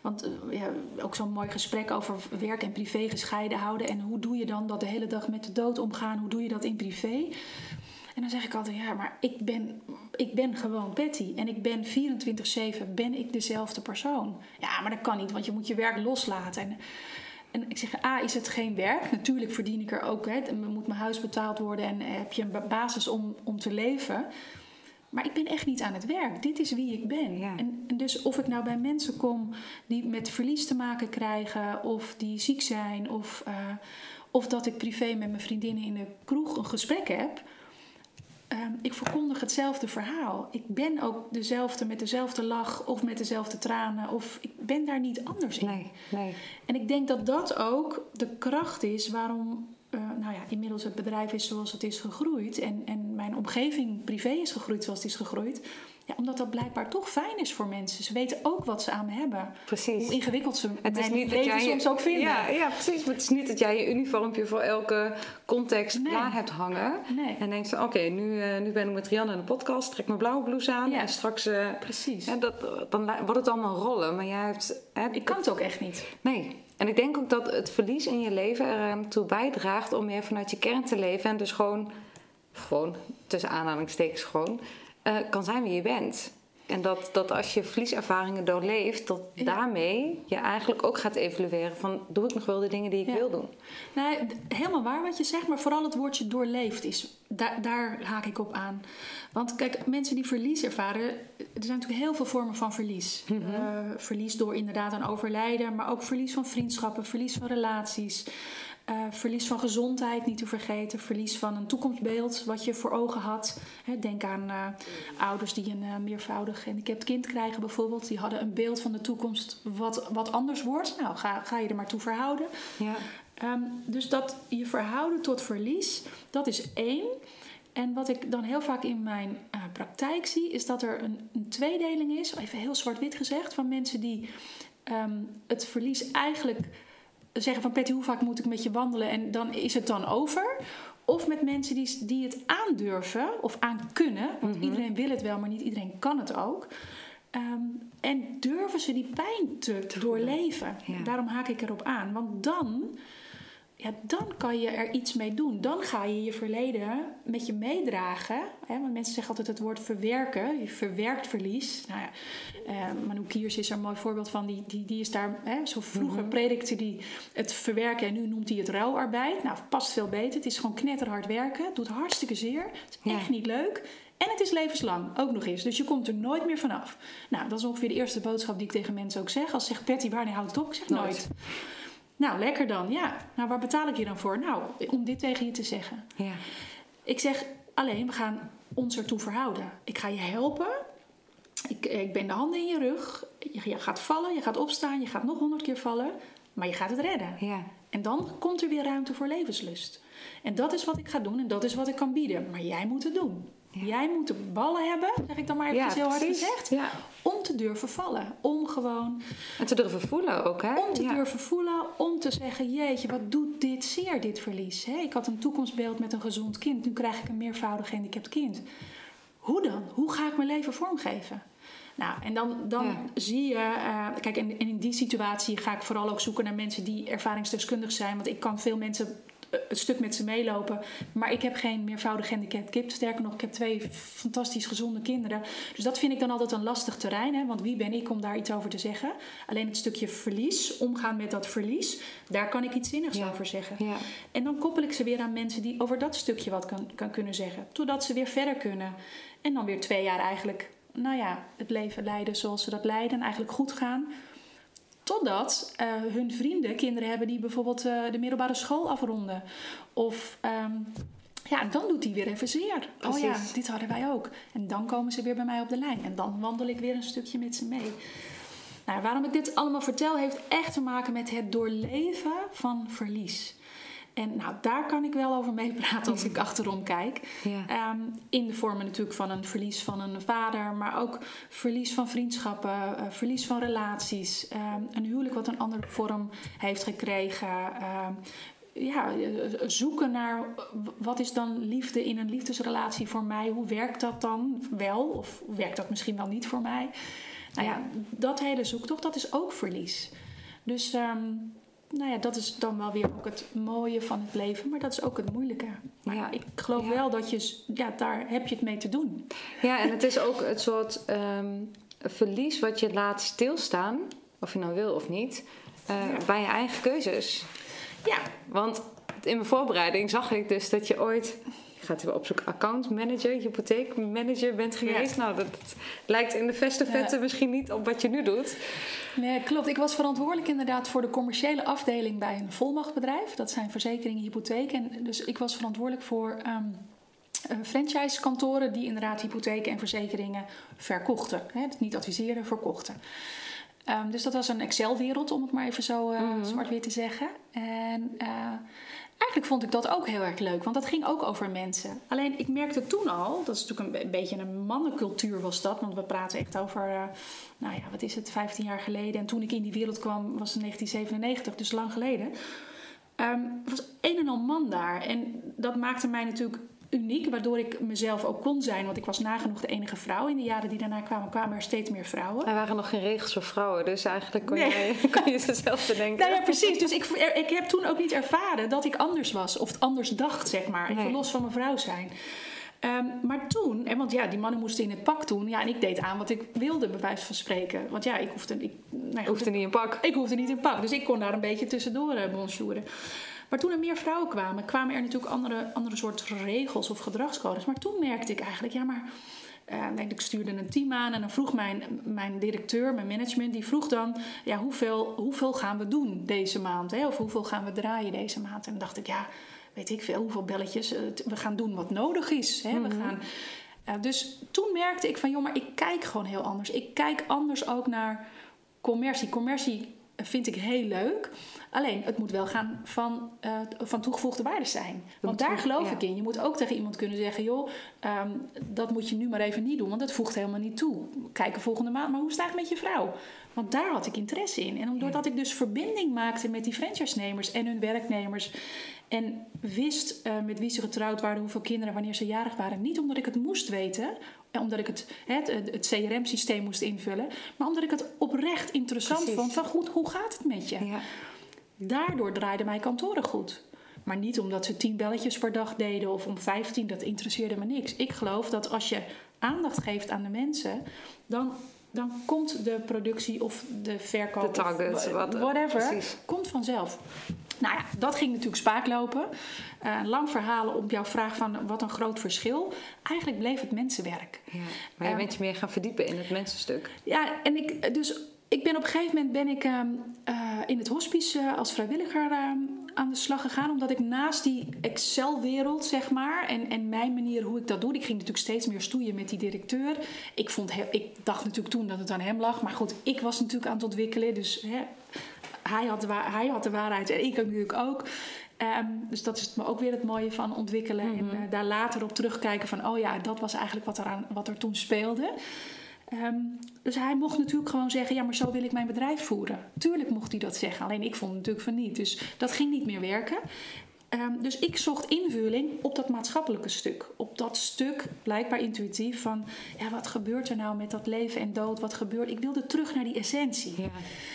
Want eh, ja, ook zo'n mooi gesprek over werk en privé gescheiden houden. En hoe doe je dan dat de hele dag met de dood omgaan? Hoe doe je dat in privé? En dan zeg ik altijd, ja, maar ik ben, ik ben gewoon Patty. En ik ben 24-7, ben ik dezelfde persoon. Ja, maar dat kan niet, want je moet je werk loslaten. En, en ik zeg, A, is het geen werk? Natuurlijk verdien ik er ook, hè, moet mijn huis betaald worden en heb je een ba- basis om, om te leven. Maar ik ben echt niet aan het werk. Dit is wie ik ben. Ja. En, en dus of ik nou bij mensen kom die met verlies te maken krijgen, of die ziek zijn, of, eh, of dat ik privé met mijn vriendinnen in de kroeg een gesprek heb. Ehm, ik verkondig hetzelfde verhaal. Ik ben ook dezelfde met dezelfde lach of met dezelfde tranen. Of ik ben daar niet anders in. Nee, nee. En ik denk dat dat ook de kracht is waarom eh, nou ja, inmiddels het bedrijf is zoals het is gegroeid. En, en mijn omgeving privé is gegroeid zoals het is gegroeid. Ja, omdat dat blijkbaar toch fijn is voor mensen. Ze weten ook wat ze aan me hebben. Precies. Hoe ingewikkeld ze Het is niet dat leven jij soms ook vinden. Ja, ja, precies. Maar het is niet dat jij je uniformpje voor elke context Nee. klaar hebt hangen. Nee, En denkt van, oké, nu, eh, nu ben ik met Rianne in de podcast. Trek mijn blauwe blouse aan. Ja. En straks... eh, precies. ja, dat, dan wordt het allemaal rollen. Maar jij hebt... Hè, Ik kan het ook echt niet. Nee. En ik denk ook dat het verlies in je leven ertoe bijdraagt om meer vanuit je kern te leven. En dus gewoon, gewoon tussen aanhalingstekens gewoon, eh, kan zijn wie je bent. En dat, dat als je verlieservaringen doorleeft, dat Ja. daarmee je eigenlijk ook gaat evalueren van... doe ik nog wel de dingen die ik Ja. wil doen? Nee, helemaal waar wat je zegt, maar vooral het woordje doorleefd is. Daar, daar haak ik op aan. Want kijk, mensen die verlies ervaren, er zijn natuurlijk heel veel vormen van verlies. Eh, verlies door inderdaad een overlijden, maar ook verlies van vriendschappen, verlies van relaties. Eh, verlies van gezondheid, niet te vergeten. Verlies van een toekomstbeeld wat je voor ogen had. Hè, denk aan eh, ouders die een eh, meervoudig gehandicapt kind krijgen bijvoorbeeld. Die hadden een beeld van de toekomst wat, wat anders wordt. Nou, ga, ga je er maar toe verhouden. Ja. Ehm, dus dat je verhouden tot verlies, dat is één. En wat ik dan heel vaak in mijn praktijk zie, is dat er een, een tweedeling is, even heel zwart-wit gezegd, van mensen die ehm, het verlies eigenlijk zeggen van Patty, hoe vaak moet ik met je wandelen en dan is het dan over. Of met mensen die, die het aandurven of aan kunnen, want iedereen wil het wel, maar niet iedereen kan het ook. Ehm, en durven ze die pijn te, doorleven. Ja. Daarom haak ik erop aan. Want dan, ja, dan kan je er iets mee doen. Dan ga je je verleden met je meedragen. Hè? Want mensen zeggen altijd het woord verwerken. Je verwerkt verlies. Nou ja, eh, Manu Kiers is er een mooi voorbeeld van. Die, die, die is daar, hè, zo vroeger predikte die het verwerken. En nu noemt hij het ruilarbeid. Nou, past veel beter. Het is gewoon knetterhard werken. Het doet hartstikke zeer. Het is Ja. echt niet leuk. En het is levenslang, ook nog eens. Dus je komt er nooit meer vanaf. Nou, dat is ongeveer de eerste boodschap die ik tegen mensen ook zeg. Als ze zegt, Patty, wanneer houdt het op? Ik zeg nooit. Nooit. Nou, lekker dan. Ja. Nou, waar betaal ik je dan voor? Nou, om dit tegen je te zeggen. Ja. Ik zeg alleen, we gaan ons ertoe verhouden. Ik ga je helpen. Ik, ik ben de handen in je rug. Je, je gaat vallen, je gaat opstaan, je gaat nog honderd keer vallen. Maar je gaat het redden. Ja. En dan komt er weer ruimte voor levenslust. En dat is wat ik ga doen en dat is wat ik kan bieden. Maar jij moet het doen. Jij moet de ballen hebben, zeg ik dan maar even heel hard gezegd. Ja. Om te durven vallen. Om gewoon En te durven voelen ook, hè? om te durven voelen, om te zeggen: Jeetje, wat doet dit zeer, dit verlies? Hè? Ik had een toekomstbeeld met een gezond kind, nu krijg ik een meervoudig gehandicapt kind. hoe dan? Hoe ga ik mijn leven vormgeven? Nou, en dan, dan Ja. zie je, eh, kijk, en, en in die situatie ga ik vooral ook zoeken naar mensen die ervaringsdeskundig zijn. Want ik kan veel mensen eh, een stuk met ze meelopen. Maar ik heb geen meervoudig gehandicapt kind. Sterker nog, ik heb twee fantastisch gezonde kinderen. Dus dat vind ik dan altijd een lastig terrein. Hè? Want wie ben ik om daar iets over te zeggen? Alleen het stukje verlies, omgaan met dat verlies, daar kan ik iets zinnigs Ja. over zeggen. Ja. En dan koppel ik ze weer aan mensen die over dat stukje wat kan, kan kunnen zeggen. Totdat ze weer verder kunnen. En dan weer twee jaar eigenlijk, nou ja, het leven leiden zoals ze dat leiden. En eigenlijk goed gaan. Totdat eh, hun vrienden kinderen hebben die bijvoorbeeld eh, de middelbare school afronden. Of ehm, ja, dan doet hij weer even zeer. Oh ja, dit hadden wij ook. En dan komen ze weer bij mij op de lijn. En dan wandel ik weer een stukje met ze mee. Nou, waarom ik dit allemaal vertel, heeft echt te maken met het doorleven van verlies. En nou, daar kan ik wel over meepraten als ik achterom kijk. Ja. Ehm, in de vormen natuurlijk van een verlies van een vader, maar ook verlies van vriendschappen, eh, verlies van relaties, ehm, een huwelijk wat een andere vorm heeft gekregen. ehm, ja, eh, zoeken naar wat is dan liefde in een liefdesrelatie voor mij? Hoe werkt dat dan wel? Of werkt dat misschien wel niet voor mij? Nou ja, dat hele zoektocht, dat is ook verlies. Dus nou ja, dat is dan wel weer ook het mooie van het leven, maar dat is ook het moeilijke. Maar Ja. ik geloof Ja. wel dat je, ja, daar heb je het mee te doen. Ja, en het is ook het soort ehm, verlies wat je laat stilstaan, of je nou wil of niet, eh, Ja. bij je eigen keuzes. Ja, Want in mijn voorbereiding zag ik dus dat je ooit, ik ga het even opzoeken, account manager, hypotheekmanager bent geweest. Nou, dat, dat lijkt in de beste Ja. vette misschien niet op wat je nu doet. Nee, klopt. Ik was verantwoordelijk inderdaad voor de commerciële afdeling bij een volmachtbedrijf. Dat zijn verzekeringen, hypotheken. En dus ik was verantwoordelijk voor eh, franchisekantoren die inderdaad hypotheken en verzekeringen verkochten. Hè, dus niet adviseren, verkochten. Ehm, dus dat was een Excel-wereld, om het maar even zo eh, Mhm. zwart-wit te zeggen. En eh, eigenlijk vond ik dat ook heel erg leuk, want dat ging ook over mensen. Alleen ik merkte toen al, dat is natuurlijk een, be- beetje een mannencultuur was dat, want we praten echt over, eh, nou ja, wat is het, 15 jaar geleden. En toen ik in die wereld kwam was het 1997, dus lang geleden. Ehm, er was een en al man daar. En dat maakte mij natuurlijk uniek, waardoor ik mezelf ook kon zijn. Want ik was nagenoeg de enige vrouw. In de jaren die daarna kwamen, kwamen er steeds meer vrouwen. Er waren nog geen regels voor vrouwen, dus eigenlijk kon, Nee. jij, kon je ze zelf bedenken. Nou ja, precies. Dus ik, ik heb toen ook niet ervaren dat ik anders was. Of anders dacht, zeg maar. Even Nee. los van mijn vrouw zijn. Ehm, maar toen, en want ja, die mannen moesten in het pak doen. Ja, en ik deed aan wat ik wilde, bij wijze van spreken. Want ja, ik hoefde, ik, nou ja, Hoefde niet in pak. ik hoefde niet in pak, dus ik kon daar een beetje tussendoor uh, bonjouren. Maar toen er meer vrouwen kwamen, kwamen er natuurlijk andere, andere soort regels of gedragscodes. Maar toen merkte ik eigenlijk, ja, maar nee, ik stuurde een team aan en dan vroeg mijn, mijn directeur, mijn management, die vroeg dan, ja, hoeveel, hoeveel gaan we doen deze maand? Hè? Of hoeveel gaan we draaien deze maand? En dan dacht ik, ja, weet ik veel, hoeveel belletjes. eh, we gaan doen wat nodig is. Hè? We gaan, eh, dus toen merkte ik van, joh, maar ik kijk gewoon heel anders. Ik kijk anders ook naar commercie. Commercie vind ik heel leuk. Alleen, het moet wel gaan van, eh, van toegevoegde waarde zijn. Want daar geloof ja. ik in. Je moet ook tegen iemand kunnen zeggen... joh, ehm, dat moet je nu maar even niet doen... want dat voegt helemaal niet toe. Kijken volgende maand, maar hoe staat het met je vrouw? Want daar had ik interesse in. En doordat ik dus verbinding maakte met die franchise-nemers... en hun werknemers... en wist eh, met wie ze getrouwd waren... hoeveel kinderen, wanneer ze jarig waren... niet omdat ik het moest weten... en omdat ik het, het, het CRM-systeem moest invullen... maar omdat ik het oprecht interessant Precies. vond... van goed, hoe gaat het met je? Ja. Daardoor draaiden mijn kantoren goed. Maar niet omdat ze tien belletjes per dag deden of om vijftien, dat interesseerde me niks. Ik geloof dat als je aandacht geeft aan de mensen, dan, dan komt de productie of de verkoop, De target, of wat- whatever, precies. komt vanzelf. Nou ja, dat ging natuurlijk spaaklopen. Eh lang verhalen op jouw vraag van wat een groot verschil. Eigenlijk bleef het mensenwerk. Ja. Maar je Ehm, bent je meer gaan verdiepen in het mensenstuk. Ja, en ik, dus ik ben op een gegeven moment ben ik ehm, eh, in het hospice eh, als vrijwilliger ehm, aan de slag gegaan. Omdat ik naast die Excel-wereld, zeg maar, en, en mijn manier hoe ik dat doe. Ik ging natuurlijk steeds meer stoeien met die directeur. Ik, vond ik dacht natuurlijk toen dat het aan hem lag. Maar goed, ik was natuurlijk aan het ontwikkelen. Dus hè, hij, had de hij had de waarheid en ik natuurlijk ook. Ehm, dus dat is me ook weer het mooie van ontwikkelen. En eh, daar later op terugkijken van... oh ja, dat was eigenlijk wat er, aan, wat er toen speelde. Ehm, dus hij mocht natuurlijk gewoon zeggen: ja, maar zo wil ik mijn bedrijf voeren. Tuurlijk mocht hij dat zeggen, alleen ik vond natuurlijk van niet. Dus dat ging niet meer werken. Ehm, dus ik zocht invulling op dat maatschappelijke stuk. Op dat stuk, blijkbaar intuïtief, van ja, wat gebeurt er nou met dat leven en dood? Wat gebeurt? Ik wilde terug naar die essentie. Ja,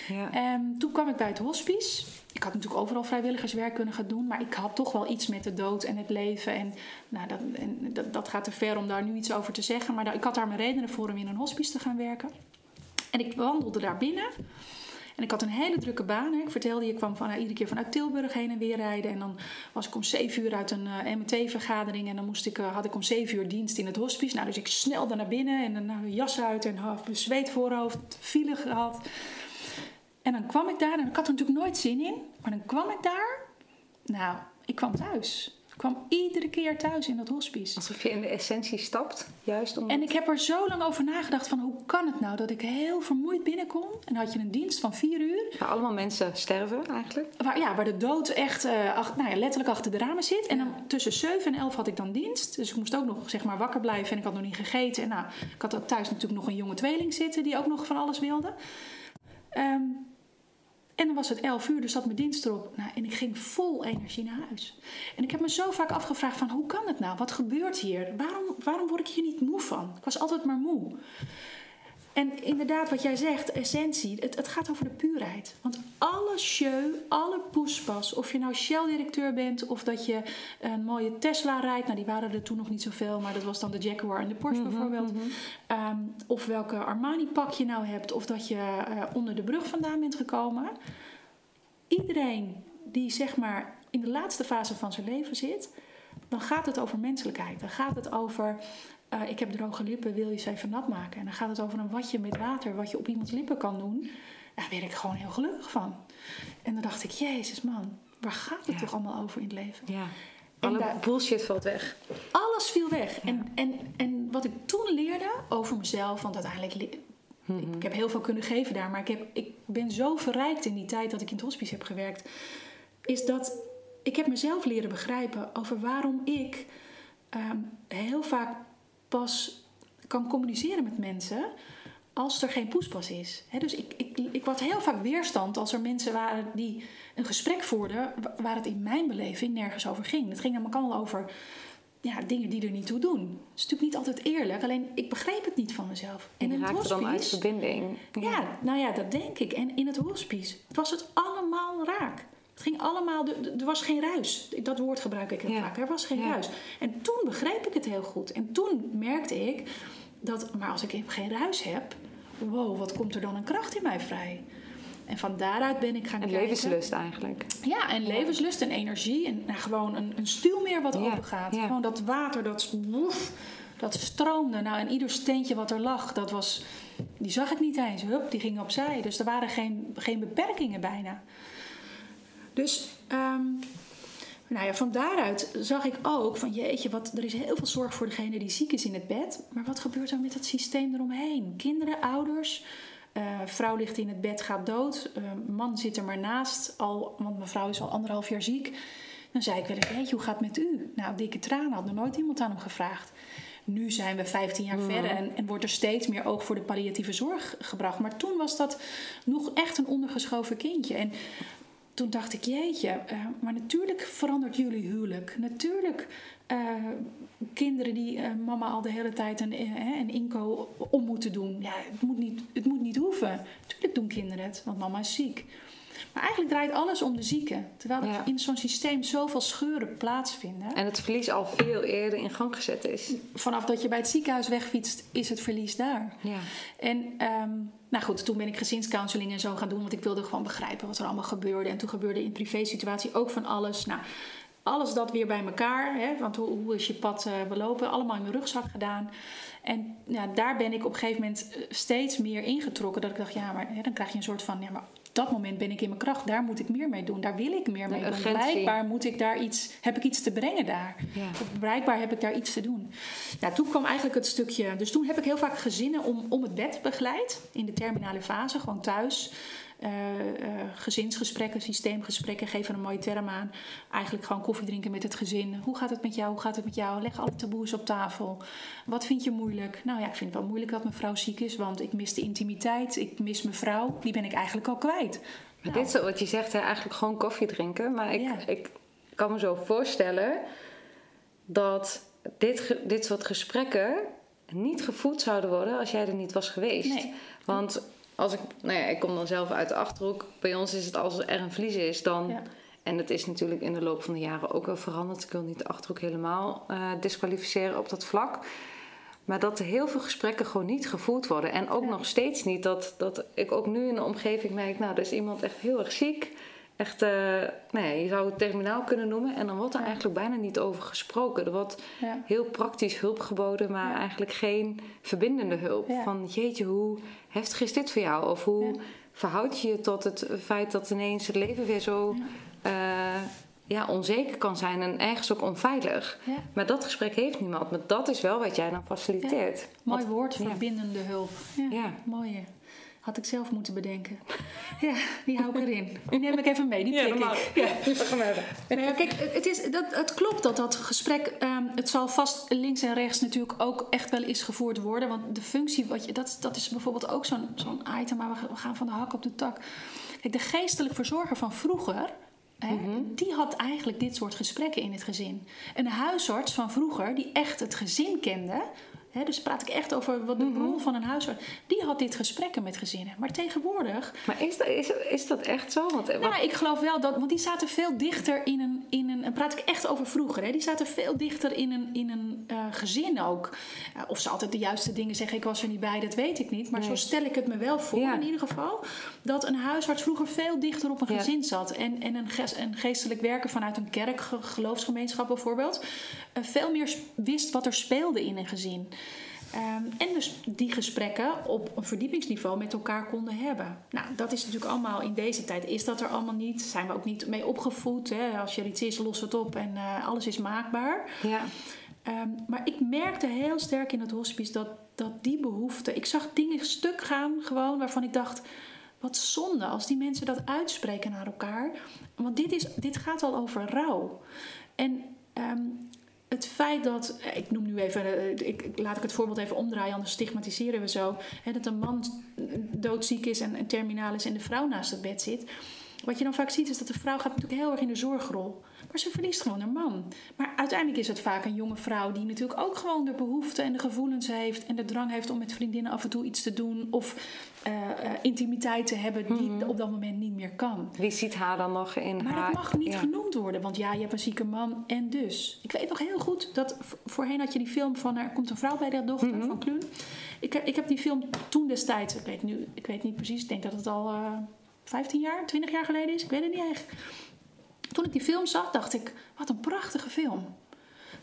ja. En toen kwam ik bij het hospice. Ik had natuurlijk overal vrijwilligerswerk kunnen gaan doen, maar ik had toch wel iets met de dood en het leven. En, nou, dat, en dat, dat gaat te ver om daar nu iets over te zeggen, maar ik had daar mijn redenen voor om in een hospice te gaan werken. En ik wandelde daar binnen. En ik had een hele drukke baan. Hè. Ik vertelde je, ik kwam van, nou, iedere keer vanuit Tilburg heen en weer rijden. En dan was ik om zeven uur uit een uh, eh, MT-vergadering. En dan moest ik, uh, had ik om zeven uur dienst in het hospice. Nou, dus ik snelde naar binnen en dan jas uit en mijn zweet voorhoofd, file gehad. En dan kwam ik daar en ik had er natuurlijk nooit zin in. Maar dan kwam ik daar. Nou, ik kwam thuis kwam iedere keer thuis in dat hospice. Alsof je in de essentie stapt, juist om. En ik heb er zo lang over nagedacht van hoe kan het nou dat ik heel vermoeid binnenkom en had je een dienst van vier uur. Waar allemaal mensen sterven eigenlijk. Waar, ja, waar de dood echt uh, nou ja, letterlijk achter de ramen zit. En dan tussen 7 en 11 had ik dan dienst. Dus ik moest ook nog zeg maar wakker blijven en ik had nog niet gegeten. En nou, ik had ook thuis natuurlijk nog een jonge tweeling zitten die ook nog van alles wilde. Um, en dan was het 11 uur, dus zat mijn dienst erop. Nou, en ik ging vol energie naar huis. En ik heb me zo vaak afgevraagd van hoe kan het nou? Wat gebeurt hier? Waarom, waarom word ik hier niet moe van? Ik was altijd maar moe. En inderdaad, wat jij zegt, essentie, het, het gaat over de puurheid. Want alle show, alle poespas, of je nou Shell-directeur bent of dat je een mooie Tesla rijdt, nou die waren er toen nog niet zoveel, maar dat was dan de Jaguar en de Porsche mhm, bijvoorbeeld. Mhm. Ehm, of welke Armani-pak je nou hebt, of dat je uh, onder de brug vandaan bent gekomen. Iedereen die zeg maar in de laatste fase van zijn leven zit, dan gaat het over menselijkheid. Dan gaat het over uh, ik heb droge lippen, wil je ze even nat maken? En dan gaat het over een watje met water, wat je op iemands lippen kan doen. Daar werd ik gewoon heel gelukkig van. En dan dacht ik, jezus man, waar gaat het toch allemaal over in het leven? Ja. Alle bullshit valt weg. Alles viel weg. En, en, en wat ik toen leerde over mezelf, want uiteindelijk... Mm Ik heb heel veel kunnen geven daar, maar ik, heb, ik ben zo verrijkt in die tijd dat ik in het hospice heb gewerkt. Is dat ik heb mezelf leren begrijpen over waarom ik um, heel vaak pas kan communiceren met mensen als er geen poespas is. dus ik, ik, ik had heel vaak weerstand als er mensen waren die een gesprek voerden waar het in mijn beleving nergens over ging. Het ging namelijk allemaal over ja, dingen die er niet toe doen. Het is natuurlijk niet altijd eerlijk, alleen ik begreep het niet van mezelf. En, en raakte dan uit verbinding. Ja. ja, nou ja, dat denk ik. En in het hospice was het allemaal raak. Het ging allemaal, er was geen ruis. Dat woord gebruik ik heel vaak. Er was geen ruis. En toen begreep ik het heel goed. En toen merkte ik dat, maar als ik geen ruis heb, wow, wat komt er dan een kracht in mij vrij? En van daaruit ben ik gaan en kijken. levenslust eigenlijk. Ja, en levenslust en energie. En nou, gewoon een, een stuwmeer wat open gaat. Gewoon dat water, dat woef, dat stroomde. Nou, en ieder steentje wat er lag, dat was... Die zag ik niet eens. Hup, die ging opzij. Dus er waren geen, geen beperkingen bijna. Dus um, nou ja, van daaruit zag ik ook van jeetje, wat, er is heel veel zorg voor degene die ziek is in het bed. Maar wat gebeurt er met het systeem eromheen? Kinderen, ouders, uh, vrouw ligt in het bed, gaat dood. Uh, man zit er maar naast, al, want mevrouw is al anderhalf jaar ziek. Dan zei ik wel eens, weet je, hoe gaat het met u? Nou, dikke tranen, had nog nooit iemand aan hem gevraagd. Nu zijn we 15 jaar verder en, en, wordt er steeds meer oog voor de palliatieve zorg gebracht. Maar toen was dat nog echt een ondergeschoven kindje. En toen dacht ik, jeetje, uh, maar natuurlijk verandert jullie huwelijk. Natuurlijk uh, kinderen die uh, mama al de hele tijd een, een inko om moeten doen. Ja, het moet, niet, het moet niet hoeven. Natuurlijk doen kinderen het, want mama is ziek. Maar eigenlijk draait alles om de zieke. Terwijl er in zo'n systeem zoveel scheuren plaatsvinden. En het verlies al veel eerder in gang gezet is. Vanaf dat je bij het ziekenhuis wegfietst, is het verlies daar. Ja. En um, nou goed, toen ben ik gezinscounseling en zo gaan doen. Want ik wilde gewoon begrijpen wat er allemaal gebeurde. En toen gebeurde in privé situatie ook van alles. Nou, alles dat weer bij elkaar. Hè, want hoe, hoe is je pad uh, belopen? Allemaal in mijn rugzak gedaan. En ja, daar ben ik op een gegeven moment eh, steeds meer ingetrokken. Dat ik dacht, ja, maar hè, dan krijg je een soort van... Ja, maar dat moment ben ik in mijn kracht. Daar moet ik meer mee doen. Daar wil ik meer mee doen. Blijkbaar moet ik daar iets, heb ik iets te brengen daar. Ja. Of blijkbaar heb ik daar iets te doen. Nou, toen kwam eigenlijk het stukje. Dus toen heb ik heel vaak gezinnen om, om het bed begeleid. In de terminale fase, gewoon thuis. Uh, uh, gezinsgesprekken, systeemgesprekken, geven een mooie term aan. Eigenlijk gewoon koffie drinken met het gezin. Hoe gaat het met jou? Hoe gaat het met jou? Leg alle taboes op tafel. Wat vind je moeilijk? Nou ja, ik vind het wel moeilijk dat mijn vrouw ziek is, want ik mis de intimiteit. Ik mis mijn vrouw. Die ben ik eigenlijk al kwijt. Nou. dit is wat je zegt, hè, eigenlijk gewoon koffie drinken. Maar ik, ik kan me zo voorstellen dat dit, dit soort gesprekken niet gevoed zouden worden als jij er niet was geweest. Nee. Want als ik, nou ja, ik kom dan zelf uit de achterhoek. Bij ons is het als er een verlies is, dan. Ja. En dat is natuurlijk in de loop van de jaren ook wel veranderd. Ik wil niet de achterhoek helemaal eh, disqualificeren op dat vlak. Maar dat er heel veel gesprekken gewoon niet gevoerd worden. En ook Ja. nog steeds niet dat, dat ik ook nu in de omgeving merk... nou, er is iemand echt heel erg ziek. Echt, eh, ja, je zou het terminaal kunnen noemen. En dan wordt er eigenlijk bijna niet over gesproken. Er wordt Ja. heel praktisch hulp geboden, maar Ja. eigenlijk geen verbindende hulp. Van jeetje, hoe heftig is dit voor jou? Of hoe verhoud je je tot het feit dat ineens het leven weer zo ja. ja, onzeker kan zijn en ergens ook onveilig? Maar dat gesprek heeft niemand. Maar dat is wel wat jij dan faciliteert. Mooi Want- woord, verbindende hulp. Ja, Ja. Had ik zelf moeten bedenken. Ja, die hou ik erin. Die neem ik even mee, die Ja, pik dat ik. Ja. Nou ja, kijk, het, is, dat, het klopt dat dat gesprek, ehm, het zal vast links en rechts natuurlijk ook echt wel eens gevoerd worden. Want de functie, wat je, dat, dat is bijvoorbeeld ook zo'n zo'n item, maar we, we gaan van de hak op de tak. Kijk, de geestelijk verzorger van vroeger, hè, die had eigenlijk dit soort gesprekken in het gezin. Een huisarts van vroeger, die echt het gezin kende. Dus praat ik echt over wat de rol van een huisarts. Die had dit gesprekken met gezinnen. Maar tegenwoordig Maar is dat, is, is dat echt zo? Want, wat- nou, ik geloof wel dat, want die zaten veel dichter in een, in een en praat ik echt over vroeger, hè, die zaten veel dichter in een, in een eh, gezin ook. Ja, of ze altijd de juiste dingen zeggen, ik was er niet bij, dat weet ik niet. Maar Nee. zo stel ik het me wel voor Ja. in ieder geval, dat een huisarts vroeger veel dichter op een Ja. gezin zat. En, en een, ges- een geestelijk werker vanuit een kerk, ge- geloofsgemeenschap bijvoorbeeld, eh, veel meer wist wat er speelde in een gezin. Ehm, en dus die gesprekken op een verdiepingsniveau met elkaar konden hebben. Nou, dat is natuurlijk allemaal in deze tijd. Is dat er allemaal niet? Zijn we ook niet mee opgevoed? Hè? Als er iets is, los het op en eh, alles is maakbaar. ja. Ehm, maar ik merkte heel sterk in het hospice dat, dat die behoefte... Ik zag dingen stuk gaan gewoon waarvan ik dacht... Wat zonde als die mensen dat uitspreken naar elkaar. Want dit, is, dit gaat al over rouw. En ehm, het feit dat... eh, Ik noem nu even... eh, Ik, laat ik het voorbeeld even omdraaien, anders stigmatiseren we zo. Hè, dat een man doodziek is en, en terminaal is en de vrouw naast het bed zit. Wat je dan vaak ziet is dat de vrouw gaat natuurlijk heel erg in de zorgrol. Maar ze verliest gewoon haar man. Maar uiteindelijk is het vaak een jonge vrouw die natuurlijk ook gewoon de behoeften en de gevoelens heeft. En de drang heeft om met vriendinnen af en toe iets te doen. Of eh, eh, intimiteit te hebben die op dat moment niet meer kan. Wie ziet haar dan nog in Maar haar... dat mag niet ja. genoemd worden, want ja, je hebt een zieke man en dus. Ik weet nog heel goed dat voorheen had je die film van Er komt een vrouw bij de dochter Mhm. van Kluun. Ik, heb- ik heb die film toen destijds, ik weet, nu, ik weet niet precies, ik denk dat het al eh 15 jaar, 20 jaar geleden is, ik weet het niet echt. Toen ik die film zag, dacht ik, wat een prachtige film.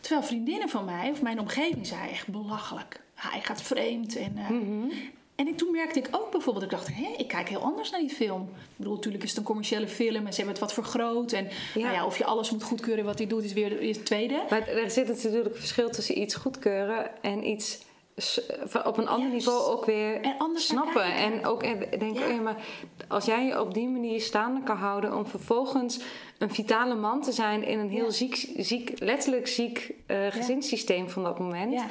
Terwijl vriendinnen van mij, of mijn omgeving, zei echt belachelijk. Hij gaat vreemd en... eh, Mhm. en ik, toen merkte ik ook bijvoorbeeld, ik dacht, hé, ik kijk heel anders naar die film. Ik bedoel, natuurlijk is het een commerciële film en ze hebben het wat vergroot. En Ja. Nou ja, of je alles moet goedkeuren wat hij doet, is weer is het tweede. Maar er zit natuurlijk een verschil tussen iets goedkeuren en iets op een ander niveau ook weer En snappen. En ook eh, denken, Ja. oh ja, maar als jij je op die manier staande kan houden om vervolgens een vitale man te zijn in een heel Ja. ziek, ziek, letterlijk ziek eh gezinssysteem van dat moment. Ja.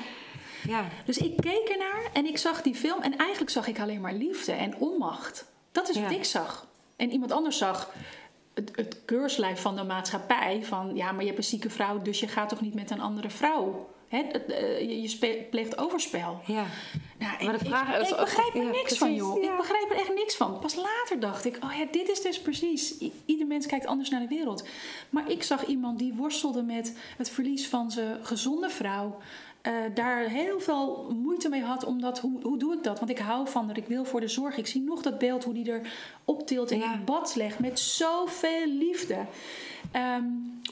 Ja. Dus ik keek ernaar en ik zag die film en eigenlijk zag ik alleen maar liefde en onmacht. Dat is wat ik zag. En iemand anders zag het, het keurslijf van de maatschappij van ja, maar je hebt een zieke vrouw, dus je gaat toch niet met een andere vrouw. Hè, eh, je, pleegt overspel. ja. Nou, Maar ik, de vraag ik, is ik of- begrijp er ja, niks van, joh. ja. Ik begrijp er echt niks van. Pas later dacht ik, oh ja, dit is dus precies. I- ieder mens kijkt anders naar de wereld. Maar ik zag iemand die worstelde met het verlies van zijn gezonde vrouw. Eh, daar heel veel moeite mee had, omdat hoe, hoe doe ik dat? Want ik hou van haar, ik wil voor de zorg. Ik zie nog dat beeld hoe die er optilt en Ja. in bad legt met zoveel liefde. Ehm,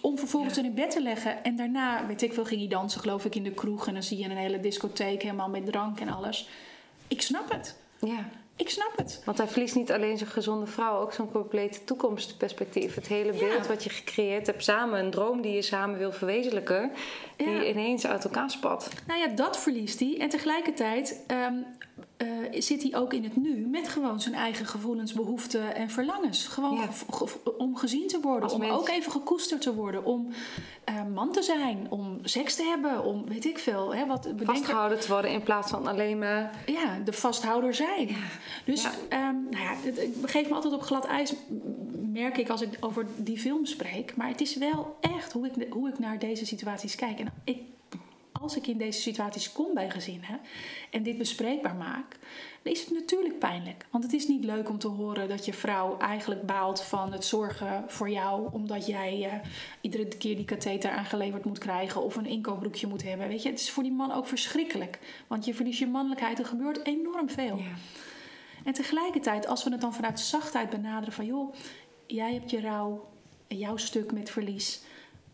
om vervolgens er in bed te leggen. En daarna, weet ik veel, ging hij dansen, geloof ik, in de kroeg. En dan zie je een hele discotheek helemaal met drank en alles. Ik snap het. ja. Ik snap het. Want hij verliest niet alleen zijn gezonde vrouw, ook zo'n complete toekomstperspectief. Het hele beeld Ja. wat je gecreëerd hebt samen, een droom die je samen wil verwezenlijken, Ja. die ineens uit elkaar spat. Nou ja, dat verliest hij. En tegelijkertijd ehm, eh, zit hij ook in het nu met gewoon zijn eigen gevoelens, behoeften en verlangens. Gewoon Ja. om gezien te worden, Als om mens. ook even gekoesterd te worden, om eh, man te zijn, om seks te hebben, om weet ik veel. Hè, wat bedenken- Vastgehouden te worden in plaats van alleen maar. ja, de vasthouder zijn. Dus Ja. ehm, nou ja, het, ik begeef me altijd op glad ijs merk ik als ik over die film spreek. Maar het is wel echt hoe ik, hoe ik naar deze situaties kijk. En ik, als ik in deze situaties kom bij gezinnen en dit bespreekbaar maak, dan is het natuurlijk pijnlijk. Want het is niet leuk om te horen dat je vrouw eigenlijk baalt van het zorgen voor jou, omdat jij uh, iedere keer die katheter aangeleverd moet krijgen of een inkooproekje moet hebben. Weet je, het is voor die man ook verschrikkelijk. Want je verliest je mannelijkheid, er gebeurt enorm veel. Ja. En tegelijkertijd, als we het dan vanuit zachtheid benaderen van joh, jij hebt je rouw en jouw stuk met verlies,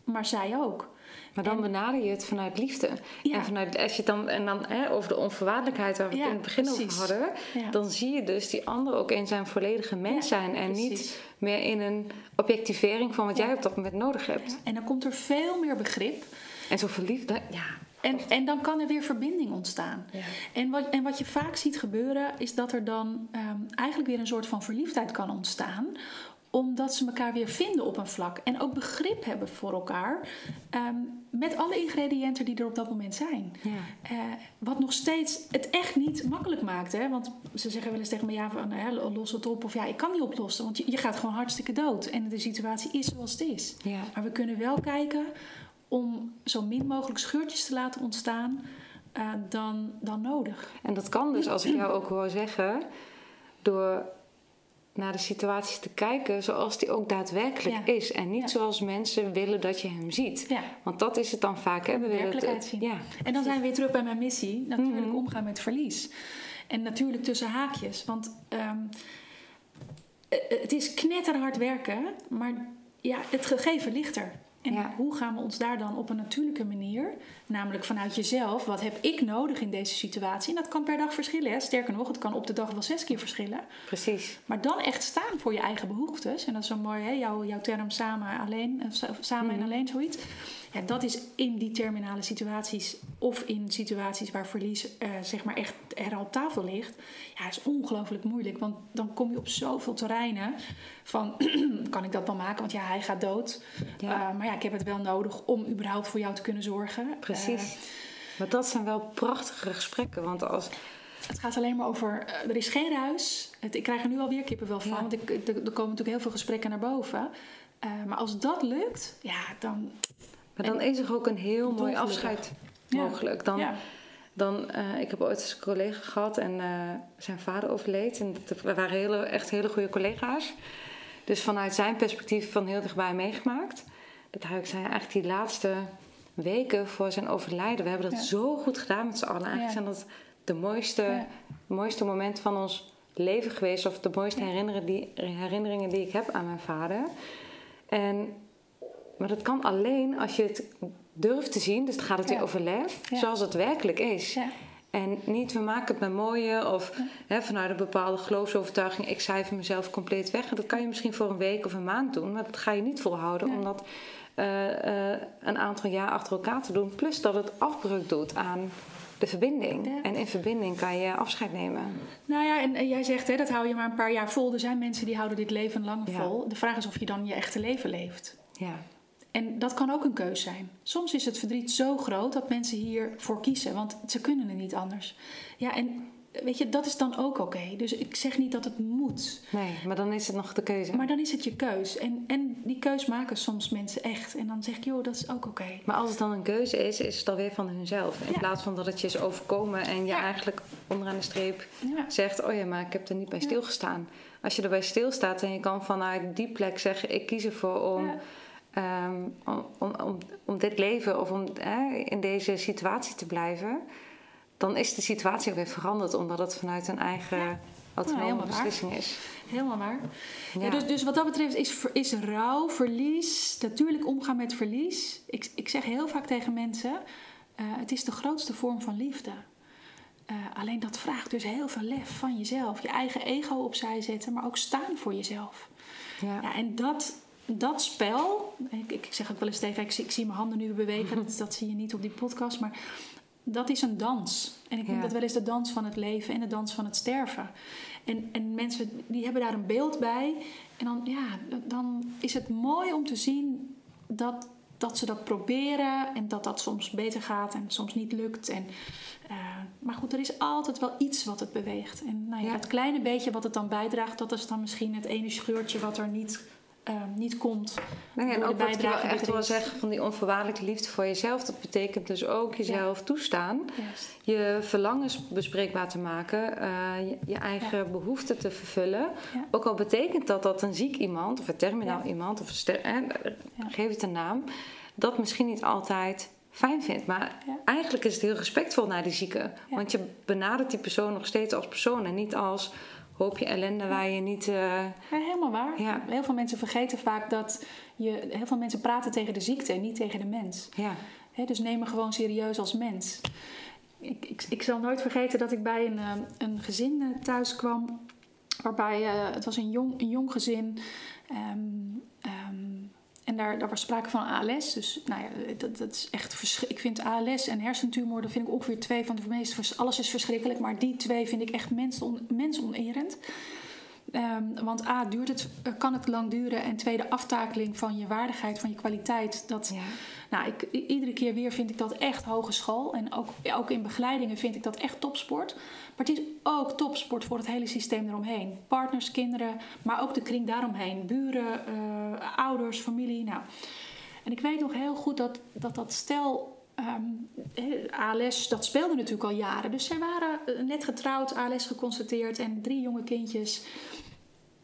maar zij ook. Maar dan benader je het vanuit liefde. En, vanuit, als je dan, en dan hè, over de onvoorwaardelijkheid waar we het in het begin over hadden, dan zie je dus die ander ook in zijn volledige mens zijn. En niet meer in een objectivering van wat jij op dat moment nodig hebt. En dan komt er veel meer begrip. En zo verliefd, ja. En, en dan kan er weer verbinding ontstaan. En, wat, en wat je vaak ziet gebeuren, is dat er dan ehm, eigenlijk weer een soort van verliefdheid kan ontstaan omdat ze elkaar weer vinden op een vlak. En ook begrip hebben voor elkaar. Ehm, met alle ingrediënten die er op dat moment zijn. Ja. Uh, wat nog steeds het echt niet makkelijk maakt. Hè? Want ze zeggen wel eens tegen me: ja, van, hè, los het op. Of ja, ik kan niet oplossen. Want je, je gaat gewoon hartstikke dood. En de situatie is zoals het is. Ja. Maar we kunnen wel kijken om zo min mogelijk scheurtjes te laten ontstaan. Uh, dan, dan nodig. En dat kan dus, als ik jou ook wil zeggen, door naar de situatie te kijken zoals die ook daadwerkelijk is. En niet zoals mensen willen dat je hem ziet. Ja. Want dat is het dan vaak. Hè? We willen het, zien. Ja, en dan zijn we weer terug bij mijn missie. Natuurlijk mhm. omgaan met verlies. En natuurlijk tussen haakjes. Want ehm, eh, het is knetterhard werken. Maar ja, het gegeven ligt er. En hoe gaan we ons daar dan op een natuurlijke manier, namelijk vanuit jezelf, wat heb ik nodig in deze situatie? En dat kan per dag verschillen. Hè? Sterker nog, het kan op de dag wel zes keer verschillen. Precies. Maar dan echt staan voor je eigen behoeftes. En dat is zo mooi, hè? Jouw, jouw term samen, alleen, eh, samen en mhm. alleen zoiets. Ja, dat is in die terminale situaties of in situaties waar verlies uh, zeg maar echt er op tafel ligt. Ja, is ongelooflijk moeilijk. Want dan kom je op zoveel terreinen van kan ik dat wel maken? Want ja, hij gaat dood. Ja. Uh, maar ja, ik heb het wel nodig om überhaupt voor jou te kunnen zorgen. Precies. Uh, maar dat zijn wel prachtige gesprekken. Want als het gaat alleen maar over, er is geen ruis. Het, ik krijg er nu alweer kippenvel van, ja. want ik, er, er, komen natuurlijk heel veel gesprekken naar boven. Uh, maar als dat lukt, ja, dan maar dan is er ook een heel mooi afscheid mogelijk. Dan, dan uh, ik heb ooit eens een collega gehad en uh, zijn vader overleed. En we waren hele, echt hele goede collega's. Dus vanuit zijn perspectief van heel dichtbij meegemaakt. Dat hij zei eigenlijk die laatste weken voor zijn overlijden. We hebben dat zo goed gedaan met z'n allen. Eigenlijk zijn dat de mooiste, mooiste momenten van ons leven geweest. Of de mooiste herinneringen die, herinneringen die ik heb aan mijn vader. En maar dat kan alleen als je het durft te zien. Dus dan gaat het weer over lef. Zoals het werkelijk is. Ja. En niet, we maken het maar mooie of hè, vanuit een bepaalde geloofsovertuiging, ik cijfer mezelf compleet weg. En dat kan je misschien voor een week of een maand doen, maar dat ga je niet volhouden, omdat uh, uh, een aantal jaar achter elkaar te doen. Plus dat het afbreuk doet aan de verbinding. En in verbinding kan je afscheid nemen. Nou ja, en, jij zegt hè, dat hou je maar een paar jaar vol. Er zijn mensen die houden dit leven lang vol. De vraag is of je dan je echte leven leeft. Ja. En dat kan ook een keus zijn. Soms is het verdriet zo groot dat mensen hiervoor kiezen, want ze kunnen het niet anders. Ja, en weet je, dat is dan ook oké. Dus ik zeg niet dat het moet. Nee, maar dan is het nog de keuze. Maar dan is het je keus. En, en die keus maken soms mensen echt. En dan zeg ik, joh, dat is ook oké. Maar als het dan een keuze is, is het alweer van hunzelf. In plaats van dat het je is overkomen en je eigenlijk onderaan de streep zegt: Oh ja, maar ik heb er niet bij stilgestaan. Als je erbij stilstaat en je kan vanuit die plek zeggen: Ik kies ervoor om Ehm, om, om, om, dit leven of om in deze situatie te blijven, dan is de situatie ook weer veranderd omdat het vanuit een eigen ja. autonome beslissing is. Helemaal waar. Ja. dus, dus wat dat betreft is, is rouw, verlies, natuurlijk omgaan met verlies. Ik, ik zeg heel vaak tegen mensen: uh, het is de grootste vorm van liefde. Uh, alleen dat vraagt dus heel veel lef van jezelf. Je eigen ego opzij zetten, maar ook staan voor jezelf. Ja. ja en dat, dat spel, ik, ik, zeg ook wel eens tegen, ik, ik zie mijn handen nu bewegen, dat, dat, zie je niet op die podcast, maar dat is een dans. En ik noem dat wel eens de dans van het leven en de dans van het sterven. En, en mensen die hebben daar een beeld bij. En dan, ja, dan is het mooi om te zien dat, dat ze dat proberen en dat dat soms beter gaat en soms niet lukt. En, uh, maar goed, er is altijd wel iets wat het beweegt. En nou ja, het kleine beetje wat het dan bijdraagt, dat is dan misschien het ene scheurtje wat er niet eh, niet komt. Nee, en ook wat je wel echt wil zeggen van die onvoorwaardelijke liefde voor jezelf. Dat betekent dus ook jezelf toestaan. Je verlangens bespreekbaar te maken. eh, je, je eigen behoeften te vervullen. Ja. Ook al betekent dat dat een ziek iemand of een terminaal iemand of een ster- geef het een naam, dat misschien niet altijd fijn vindt. Maar eigenlijk is het heel respectvol naar die zieke. Want je benadert die persoon nog steeds als persoon en niet als hoopje ellende waar je niet. eh, Ja, helemaal waar. Ja. Heel veel mensen vergeten vaak dat je... Heel veel mensen praten tegen de ziekte en niet tegen de mens. ja. Dus neem me gewoon serieus als mens. Ik, ik, ik zal nooit vergeten dat ik bij een, eh, een gezin eh, thuis kwam. Waarbij het was een jong, een jong gezin. Ehm, ehm, en daar, daar was sprake van ALS. Dus nou ja, dat, dat is echt verschri- Ik vind ALS en hersentumor, dat vind ik ongeveer twee van de meest... Alles is verschrikkelijk, maar die twee vind ik echt menson, mensonerend. Ehm, want A, duurt het, eh, kan het lang duren. En tweede, aftakeling van je waardigheid, van je kwaliteit. Dat, Ja. nou, ik, iedere keer weer vind ik dat echt hogeschool. En ook, ook in begeleidingen vind ik dat echt topsport. Maar het is ook topsport voor het hele systeem eromheen. Partners, kinderen, maar ook de kring daaromheen. Buren, eh, ouders, familie. Nou. En ik weet nog heel goed dat dat, dat stel... ehm, eh, ALS, dat speelde natuurlijk al jaren. Dus zij waren eh, net getrouwd, ALS geconstateerd en drie jonge kindjes.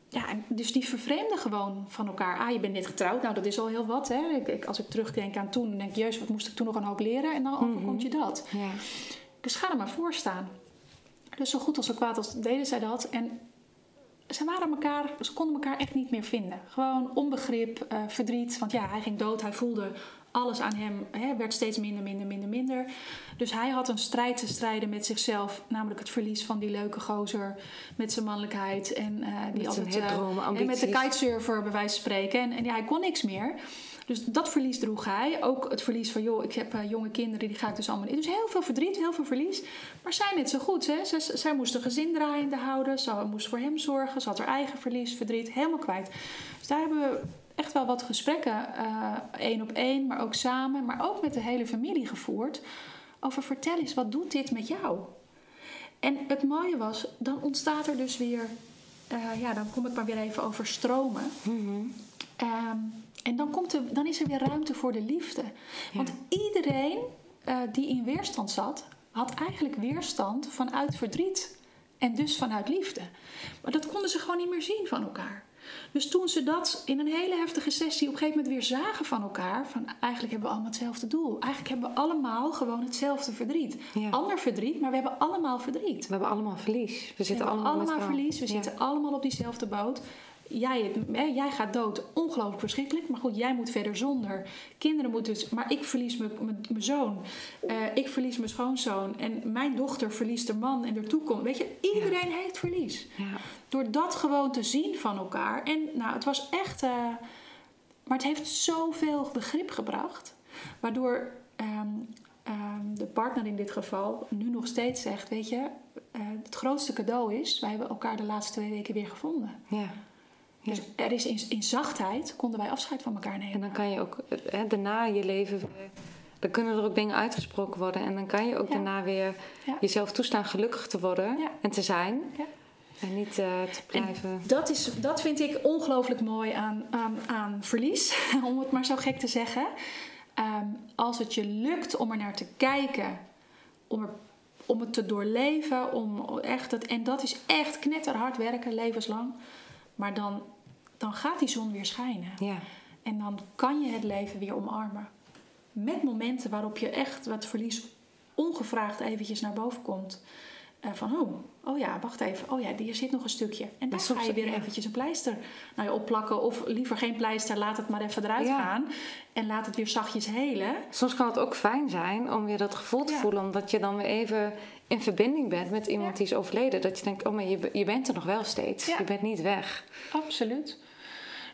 Ja, dus die vervreemden gewoon van elkaar. Ah, je bent net getrouwd. Nou, dat is al heel wat. Hè? Ik, ik- als ik terugdenk aan toen, dan denk ik, jezus, wat moest ik toen nog een hoop leren? En dan overkomt je dat. Ja. Dus ga er maar voor staan. Dus zo goed als zo kwaad als deden zij dat. En ze waren elkaar, ze konden elkaar echt niet meer vinden. Gewoon onbegrip, eh, verdriet. Want ja, hij ging dood, hij voelde alles aan hem hè, werd steeds minder, minder, minder, minder. Dus hij had een strijd te strijden met zichzelf. Namelijk het verlies van die leuke gozer met zijn mannelijkheid. En eh, die Met altijd, hipdromen, en met de kitesurfer bij wijze van spreken. En, en ja, hij kon niks meer. Dus dat verlies droeg hij. Ook het verlies van, joh, ik heb eh, jonge kinderen, die ga ik dus allemaal in. Dus heel veel verdriet, heel veel verlies. Maar zij net zo goed. Hè? Zij, zij moest een gezin draaiende houden. Ze moest voor hem zorgen. Ze had haar eigen verlies, verdriet, helemaal kwijt. Dus daar hebben we echt wel wat gesprekken, eh, één op één, maar ook samen. Maar ook met de hele familie gevoerd. Over vertel eens, wat doet dit met jou? En het mooie was, dan ontstaat er dus weer... eh, ja, dan kom ik maar weer even over stromen. Ehm, en dan, komt er, dan is er weer ruimte voor de liefde. Want iedereen eh, die in weerstand zat, had eigenlijk weerstand vanuit verdriet. En dus vanuit liefde. Maar dat konden ze gewoon niet meer zien van elkaar. Dus toen ze dat in een hele heftige sessie op een gegeven moment weer zagen van elkaar, van eigenlijk hebben we allemaal hetzelfde doel. Eigenlijk hebben we allemaal gewoon hetzelfde verdriet. Ja. Ander verdriet, maar we hebben allemaal verdriet. We hebben allemaal verlies. We zitten allemaal, verlies, we Ja. zitten allemaal op diezelfde boot. Jij, hè, jij gaat dood, ongelooflijk verschrikkelijk. Maar goed, jij moet verder zonder. Kinderen moeten dus... Maar ik verlies mijn- zoon. Eh, ik verlies mijn schoonzoon. En mijn dochter verliest haar man en de toekomst. Weet je, iedereen heeft verlies. Ja. Door dat gewoon te zien van elkaar. En nou, het was echt... eh, maar het heeft zoveel begrip gebracht. Waardoor ehm, ehm, de partner in dit geval nu nog steeds zegt... Weet je, eh, het grootste cadeau is... Wij hebben elkaar de laatste twee weken weer gevonden. Ja. Dus er is in, in zachtheid konden wij afscheid van elkaar En nemen. dan kan je ook hè, daarna je leven weer. Dan kunnen er ook dingen uitgesproken worden. En dan kan je ook Ja. daarna weer Ja. jezelf toestaan gelukkig te worden Ja. en te zijn. Ja. En niet eh, te blijven. Dat, is, dat vind ik ongelooflijk mooi aan, aan, aan verlies, om het maar zo gek te zeggen. Ehm, als het je lukt om er naar te kijken, om, er, om het te doorleven, om echt het, en dat is echt knetterhard werken, levenslang. Maar dan, dan gaat die zon weer schijnen. Ja. En dan kan je het leven weer omarmen. Met momenten waarop je echt wat verlies ongevraagd eventjes naar boven komt. Eh, van, oh, oh ja, wacht even. Oh ja, hier zit nog een stukje. En daar soms- ga je weer ja. eventjes een pleister nou ja, opplakken. Of liever geen pleister, laat het maar even eruit Ja. gaan. En laat het weer zachtjes helen. Soms kan het ook fijn zijn om weer dat gevoel te Ja. voelen. Omdat je dan weer even in verbinding bent met iemand die is overleden. Dat je denkt, oh maar je, je bent er nog wel steeds. Je bent niet weg. Absoluut.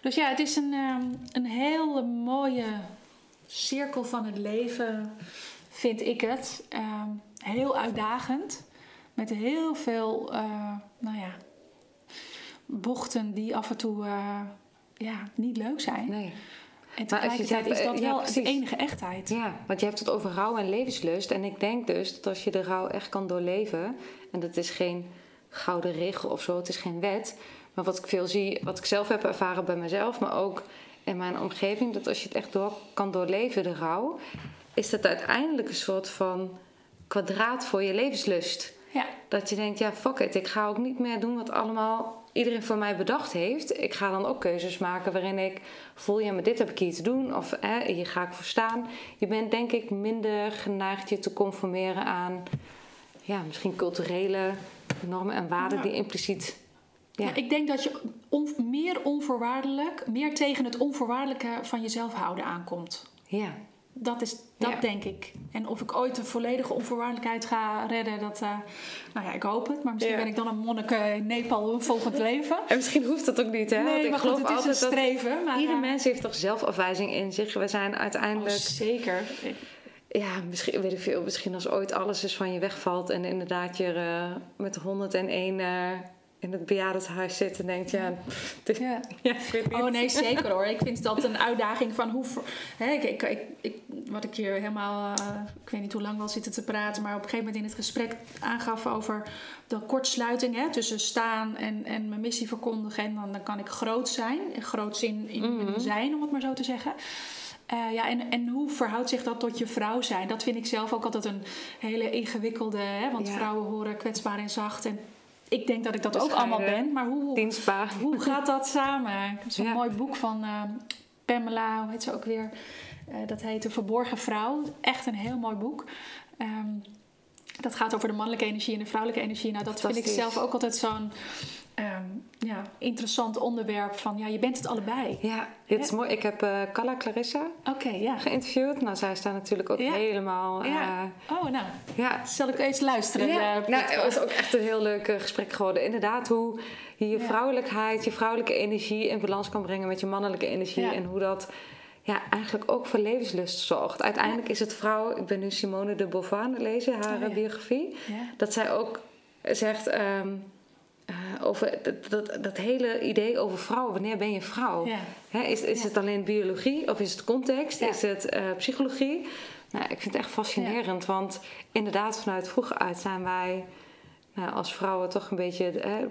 Dus ja, het is een, ehm, een hele mooie cirkel van het leven, vind ik het. Ehm, heel uitdagend. Met heel veel, eh, nou ja, bochten die af en toe eh, ja, niet leuk zijn. Nee. En Maar als je tegelijkertijd zegt, is eh, dat ja, wel de enige echtheid. Ja, want je hebt het over rouw en levenslust. En ik denk dus dat als je de rouw echt kan doorleven... en dat is geen gouden regel of zo, het is geen wet... Maar wat ik veel zie, wat ik zelf heb ervaren bij mezelf, maar ook in mijn omgeving, dat als je het echt door kan doorleven, de rouw, is dat uiteindelijk een soort van kwadraat voor je levenslust. Ja. Dat je denkt, ja, fuck it, ik ga ook niet meer doen wat allemaal iedereen voor mij bedacht heeft. Ik ga dan ook keuzes maken waarin ik voel, ja, maar dit heb ik hier te doen. Of hè, hier ga ik voor staan. Je bent denk ik minder geneigd je te conformeren aan, ja, misschien culturele normen en waarden Ja. die impliciet... Ja. Ja, ik denk dat je on- meer onvoorwaardelijk, meer tegen het onvoorwaardelijke van jezelf houden aankomt. ja. Dat is, dat Ja. denk ik. En of ik ooit de volledige onvoorwaardelijkheid ga redden, dat, eh, nou ja, ik hoop het. Maar misschien Ja. ben ik dan een monnik eh, in Nepal volgend leven. En misschien hoeft dat ook niet, hè? Want Nee, ik maar geloof goed, het is een streven. Maar, ieder eh, mens heeft toch zelfafwijzing in zich. We zijn oh, uiteindelijk... zeker. Ja, misschien, weet ik veel, misschien als ooit alles eens van je wegvalt en inderdaad je eh, met 101 eh in het bejaardenhuis zit en denkt, ja, dit- Ja. ja, ik weet niet. Oh nee, zeker hoor. Ik vind dat een uitdaging van hoe... Hè, ik, ik, ik, wat ik hier helemaal... eh, ik weet niet hoe lang we al zitten te praten... maar op een gegeven moment in het gesprek aangaf over de kortsluiting... Hè, tussen staan en, en mijn missie verkondigen. En dan, dan kan ik groot zijn. Groot in, in, Mhm. zijn, om het maar zo te zeggen. Eh, ja, en, en hoe verhoudt zich dat tot je vrouw zijn? Dat vind ik zelf ook altijd een hele ingewikkelde... Hè, want Ja. vrouwen horen kwetsbaar en zacht. En ik denk dat ik dat ook Bescheiden. allemaal ben. Maar hoe, dienstbaar. hoe gaat dat samen? Zo'n Ja. mooi boek van eh, Pamela, hoe heet ze ook weer? Eh, dat heet De Verborgen Vrouw. Echt een heel mooi boek. Ehm, dat gaat over de mannelijke energie en de vrouwelijke energie. Nou, dat vind ik zelf ook altijd zo'n ehm, ja, interessant onderwerp. Van ja, je bent het allebei. Ja, dit is mooi. Ik heb eh Carla Clarissa Oké, ja. geïnterviewd. Nou, zij staan natuurlijk ook Ja. helemaal... eh, Ja. Oh, nou, ja. zal ik eens luisteren? Ja, eh, nou, het was ook echt een heel leuk eh, gesprek geworden. Inderdaad, hoe je je Ja. vrouwelijkheid, je vrouwelijke energie in balans kan brengen met je mannelijke energie. Ja. En hoe dat ja, eigenlijk ook voor levenslust zorgt. Uiteindelijk is het vrouw, ik ben nu Simone de Beauvoir aan het lezen, haar Oh, ja. eh, biografie. Ja. Dat zij ook zegt ehm, eh, over dat, dat, dat hele idee over vrouw. Wanneer ben je vrouw? Ja. Is is Ja. het alleen biologie of is het context? Ja. Is het eh, psychologie? Nou, ik vind het echt fascinerend, want inderdaad, vanuit vroeger uit zijn wij nou, als vrouwen toch een beetje hè,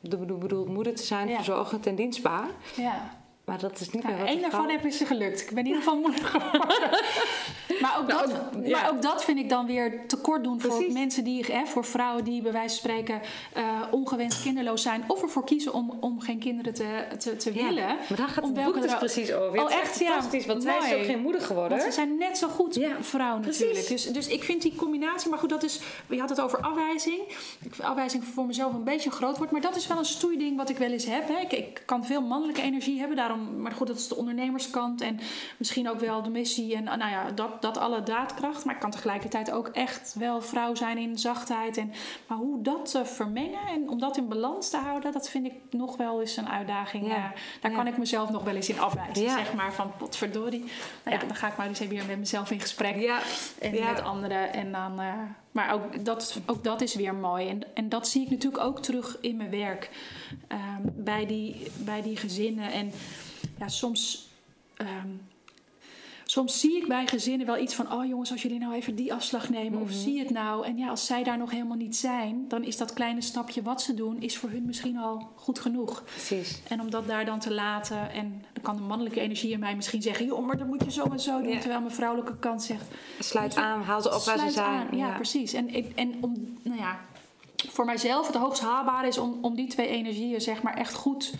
de bedoel- bedoeld moeder te zijn, verzorgend en dienstbaar. ja. Maar dat is niet Nou, meer wat de daarvan heb ze gelukt. Ik ben in ieder geval moeder geworden. maar, ook Nou, dat, ja. maar ook dat vind ik dan weer tekort doen voor mensen die, hè, voor vrouwen die bij wijze van spreken eh, ongewenst kinderloos zijn. Of ervoor kiezen om, om geen kinderen te, te, te Ja, willen. Maar daar gaat het boek dus precies over. Oh, echt? Ja. Fantastisch, want zij is ook geen moeder geworden. Want ze zijn net zo goed Ja, vrouw precies. natuurlijk. Dus, dus ik vind die combinatie, maar goed, dat is, je had het over afwijzing. Ik vind afwijzing voor mezelf een beetje een groot woord, maar dat is wel een stoeiding wat ik wel eens heb. Hè. Ik, ik kan veel mannelijke energie hebben, daarom, maar goed, dat is de ondernemerskant en misschien ook wel de missie en nou ja, dat, dat alle daadkracht. Maar ik kan tegelijkertijd ook echt wel vrouw zijn in zachtheid. En, maar hoe dat te vermengen en om dat in balans te houden, dat vind ik nog wel eens een uitdaging. Ja. Eh, daar Ja. kan ik mezelf nog wel eens in afwijzen, Ja. zeg maar van potverdorie. Nou ja, dan ga ik maar eens weer met mezelf in gesprek Ja, en met anderen. En dan, eh, maar ook dat, ook dat is weer mooi. En, en dat zie ik natuurlijk ook terug in mijn werk. Ehm, bij, die, bij die gezinnen. En ja, soms, ehm, soms zie ik bij gezinnen wel iets van... oh jongens, als jullie nou even die afslag nemen... of Mhm. zie het nou. En ja, als zij daar nog helemaal niet zijn... dan is dat kleine stapje wat ze doen... is voor hun misschien al goed genoeg. precies. En om dat daar dan te laten... en dan kan de mannelijke energie in mij misschien zeggen... joh, maar dan moet je zo en zo doen. Ja. Terwijl mijn vrouwelijke kant zegt... Sluit aan, haal ze op waar ze zijn. aan, ja, precies. En, ik, en om, nou ja, voor mijzelf het hoogst haalbare is om, om die twee energieën zeg maar echt goed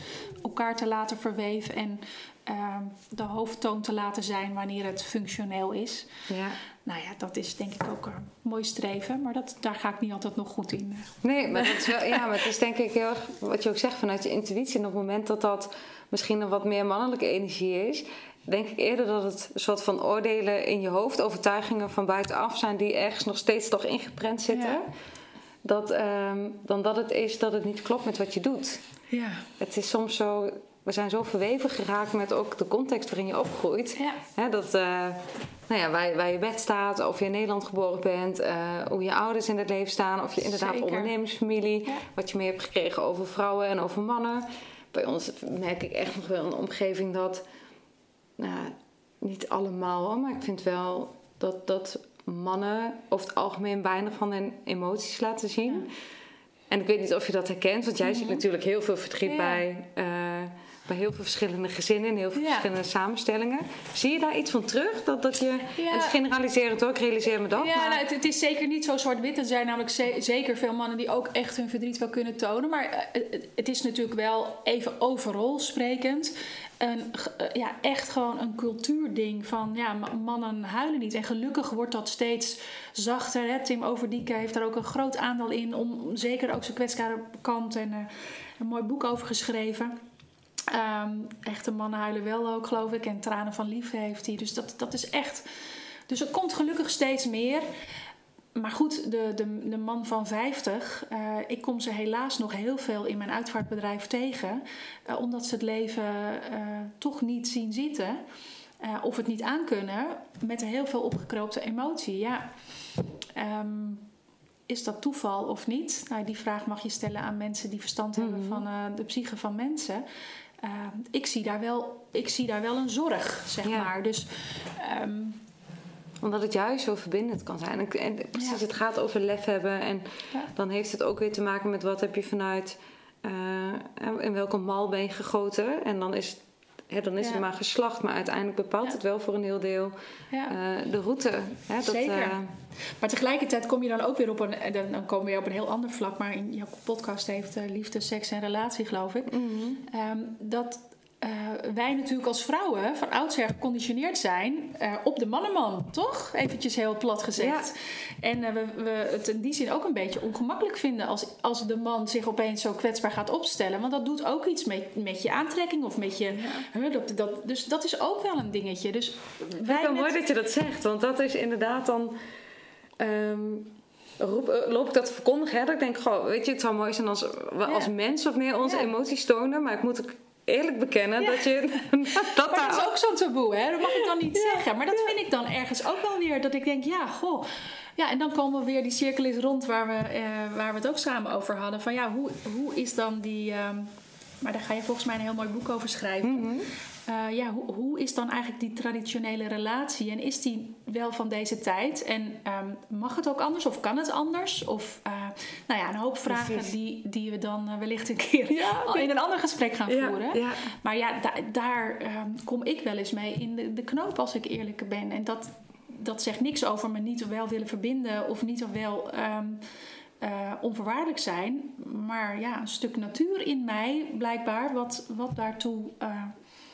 elkaar te laten verweven en ehm, de hoofdtoon te laten zijn wanneer het functioneel is. Ja. Nou ja, dat is denk ik ook een mooi streven, maar dat, daar ga ik niet altijd nog goed in. Nee, maar, dat is wel, ja, maar het is denk ik heel erg wat je ook zegt vanuit je intuïtie. En op het moment dat dat misschien een wat meer mannelijke energie is, denk ik eerder dat het een soort van oordelen in je hoofd, overtuigingen van buitenaf zijn die ergens nog steeds toch ingeprent zitten. Ja. Dat, ehm, dan dat het is dat het niet klopt met wat je doet. Ja. Het is soms zo, we zijn zo verweven geraakt met ook de context waarin je opgroeit. Ja. Hè, dat, eh, nou ja, waar, waar je bed staat, of je in Nederland geboren bent, eh, hoe je ouders in het leven staan, of je inderdaad Zeker. ondernemersfamilie, Ja. wat je mee hebt gekregen over vrouwen en over mannen. Bij ons merk ik echt nog wel een omgeving dat, nou, niet allemaal, hoor, maar ik vind wel dat, dat mannen over het algemeen weinig van hun emoties laten zien. en ik weet niet of je dat herkent, want jij ziet Mhm. natuurlijk heel veel verdriet Ja. bij, eh, bij heel veel verschillende gezinnen en heel veel Ja. verschillende samenstellingen. Zie je daar iets van terug? Dat, dat je, Ja. en generaliserend ook, ik realiseer me dat. Ja, maar- nou, het, het is zeker niet zo zwart-wit. Er zijn namelijk ze- zeker veel mannen die ook echt hun verdriet wel kunnen tonen. Maar eh, het, het is natuurlijk wel even overal sprekend. Een, eh, ja, echt gewoon een cultuurding van ja, ma- mannen huilen niet. En gelukkig wordt dat steeds zachter. Hè? Tim Overdieke heeft daar ook een groot aandeel in. Om zeker ook zijn kwetsbare kant en eh, een mooi boek over geschreven. Ehm, echte mannen huilen wel ook, geloof ik. En tranen van liefde heeft hij. Dus dat, dat is echt. Dus er komt gelukkig steeds meer. Maar goed, de, de, de man van 50, eh, ik kom ze helaas nog heel veel in mijn uitvaartbedrijf tegen. eh, omdat ze het leven eh, toch niet zien zitten. of het niet aankunnen. Met heel veel opgekroopte emotie. Ja, ehm, is dat toeval of niet? Nou, die vraag mag je stellen aan mensen die verstand hebben Mhm. van de psyche van mensen. Eh, ik, zie daar wel, ik zie daar wel een zorg, zeg Ja. maar. Dus ehm, Omdat het juist zo verbindend kan zijn. En, en precies, Ja. het gaat over lef hebben. En Ja. dan heeft het ook weer te maken met wat heb je vanuit... eh, in welke mal ben je gegoten. En dan is, hè, dan is het maar geslacht. Maar uiteindelijk bepaalt het wel voor een heel deel ja. eh, de route. Hè, dat, Zeker. eh, Maar tegelijkertijd kom je dan ook weer op een, en dan, komen we op een heel ander vlak. Maar in jouw podcast heeft eh, liefde, seks en relatie, geloof ik. mhm. Ehm, dat eh, wij natuurlijk als vrouwen van oudsher geconditioneerd zijn eh, op de mannenman, toch? Eventjes heel plat gezegd. En eh, we, we het in die zin ook een beetje ongemakkelijk vinden als, als de man zich opeens zo kwetsbaar gaat opstellen. Want dat doet ook iets met, met je aantrekking of met je. Huh, dat, dat, dus dat is ook wel een dingetje. Dus Het wij wel met- mooi dat je dat zegt, want dat is inderdaad dan. ehm, roep, eh, loop ik dat te verkondigen? Hè? Dat ik denk, goh, weet je, het zou mooi zijn als we als mens wat meer onze emoties tonen. Maar ik moet eerlijk bekennen Ja. dat je. dat Maar dat is ook zo'n taboe, hè? Dat mag ik dan niet zeggen. Maar dat vind ik dan ergens ook wel weer. Dat ik denk, ja, goh. Ja, en dan komen we weer, die cirkel is rond waar we, eh, waar we het ook samen over hadden. Van ja, hoe, hoe is dan die... ehm, maar daar ga je volgens mij een heel mooi boek over schrijven. Mhm. Eh, ja, hoe, hoe is dan eigenlijk die traditionele relatie? En is die wel van deze tijd? En ehm, mag het ook anders of kan het anders? Of eh, nou ja, een hoop vragen Precies. die, die we dan eh, wellicht een keer Ja, in een ander gesprek gaan Ja, voeren. ja. Maar ja, da- daar ehm, kom ik wel eens mee in de, de knoop als ik eerlijk ben. En dat, dat zegt niks over me niet of wel willen verbinden of niet of wel ehm, eh, onvoorwaardelijk zijn. Maar ja, een stuk natuur in mij blijkbaar wat, wat daartoe... eh,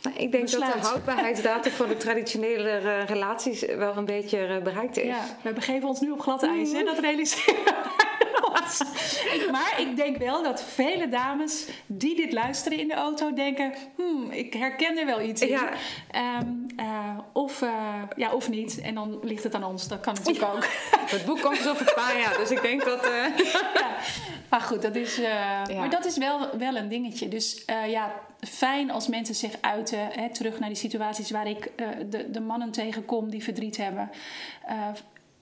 Nou, ik denk dat de houdbaarheidsdatum voor de traditionele eh, relaties wel een beetje bereikt is. Ja, we begeven ons nu op glad ijs, hè? dat realiseren Maar ik denk wel dat vele dames die dit luisteren in de auto denken... Hmm, ik herken er wel iets in. Ja. Ehm, eh, of, eh, ja, of niet. En dan ligt het aan ons. Dat kan natuurlijk ook. Het boek komt dus over een paar jaar, dus ik denk dat. eh, ja. Maar goed, dat is, maar dat is wel, wel een dingetje. Dus ja, fijn als mensen zich uiten. Hè, terug naar die situaties waar ik de, de mannen tegenkom die verdriet hebben.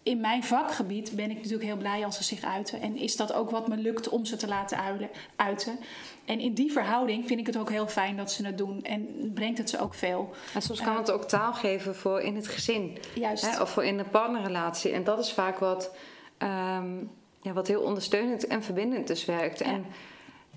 Eh, in mijn vakgebied ben ik natuurlijk heel blij als ze zich uiten. En is dat ook wat me lukt om ze te laten uilen, uiten. En in die verhouding vind ik het ook heel fijn dat ze het doen. En brengt het ze ook veel. En soms kan het ook taal geven voor in het gezin. Juist. Hè, of voor in een partnerrelatie. En dat is vaak wat, ehm, ja, wat heel ondersteunend en verbindend dus werkt. En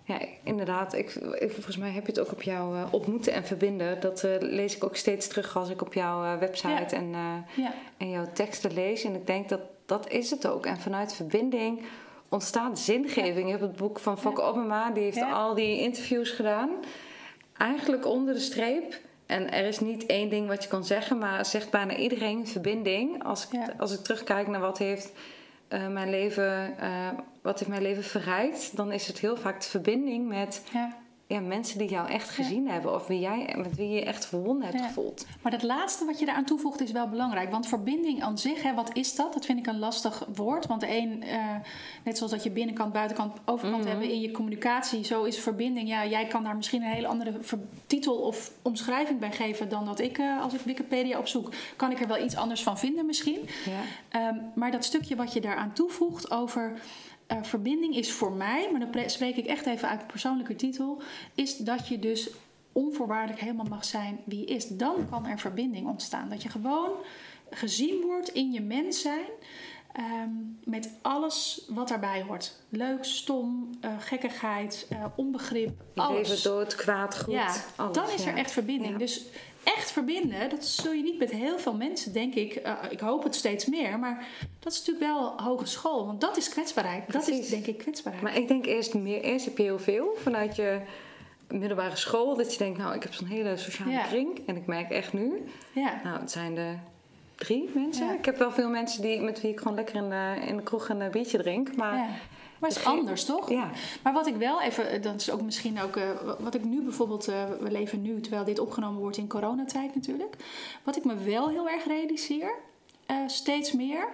ja, inderdaad, ik, ik- volgens mij heb je het ook op jouw eh, ontmoeten en verbinden. Dat eh, lees ik ook steeds terug als ik op jouw eh, website Ja. en, Ja. en jouw teksten lees. En ik denk dat dat is het ook. En vanuit verbinding ontstaat zingeving. Je hebt het boek van Fokke Obama, die heeft Ja. al die interviews gedaan. Eigenlijk onder de streep. En er is niet één ding wat je kan zeggen, maar zegt bijna iedereen verbinding. Als ik, Ja. als ik terugkijk naar wat heeft, eh, mijn leven, eh, wat heeft mijn leven verrijkt, dan is het heel vaak de verbinding met Ja. Ja, mensen die jou echt gezien hebben. Of wie jij, met wie je echt verbonden hebt Ja. gevoeld. Maar dat laatste wat je daaraan toevoegt is wel belangrijk. Want verbinding aan zich, hè, wat is dat? Dat vind ik een lastig woord. Want de een, eh, net zoals dat je binnenkant, buitenkant, overkant Mhm. hebben in je communicatie, zo is verbinding. Ja, jij kan daar misschien een hele andere titel of omschrijving bij geven dan dat ik, eh, als ik Wikipedia opzoek, kan ik er wel iets anders van vinden misschien. Ja. Ehm, maar dat stukje wat je daaraan toevoegt over eh, verbinding is voor mij, maar dan pre- spreek ik echt even uit persoonlijke titel, is dat je dus onvoorwaardelijk helemaal mag zijn wie je is. Dan kan er verbinding ontstaan. Dat je gewoon gezien wordt in je mens zijn. Ehm, met alles wat daarbij hoort. Leuk, stom, uh, gekkigheid, uh, onbegrip, alles. Leven, dood, kwaad, goed, ja, alles, dan is ja. er echt verbinding. Ja. Dus echt verbinden, dat zul je niet met heel veel mensen, denk ik. Uh, ik hoop het steeds meer, maar dat is natuurlijk wel hogeschool. Want dat is kwetsbaarheid. Dat Precies. is denk ik kwetsbaarheid. Maar ik denk eerst meer, eerst heb je heel veel vanuit je middelbare school. Dat je denkt, nou, ik heb zo'n hele sociale Ja. kring. En ik merk echt nu, ja. nou, het zijn er drie mensen. Ja. Ik heb wel veel mensen die, met wie ik gewoon lekker in de, in de kroeg een biertje drink. Maar. Maar het is anders, toch? ja, Maar wat ik wel even, eh, dat is ook misschien ook, eh, wat ik nu bijvoorbeeld, eh, we leven nu terwijl dit opgenomen wordt in coronatijd natuurlijk. Wat ik me wel heel erg realiseer, steeds meer,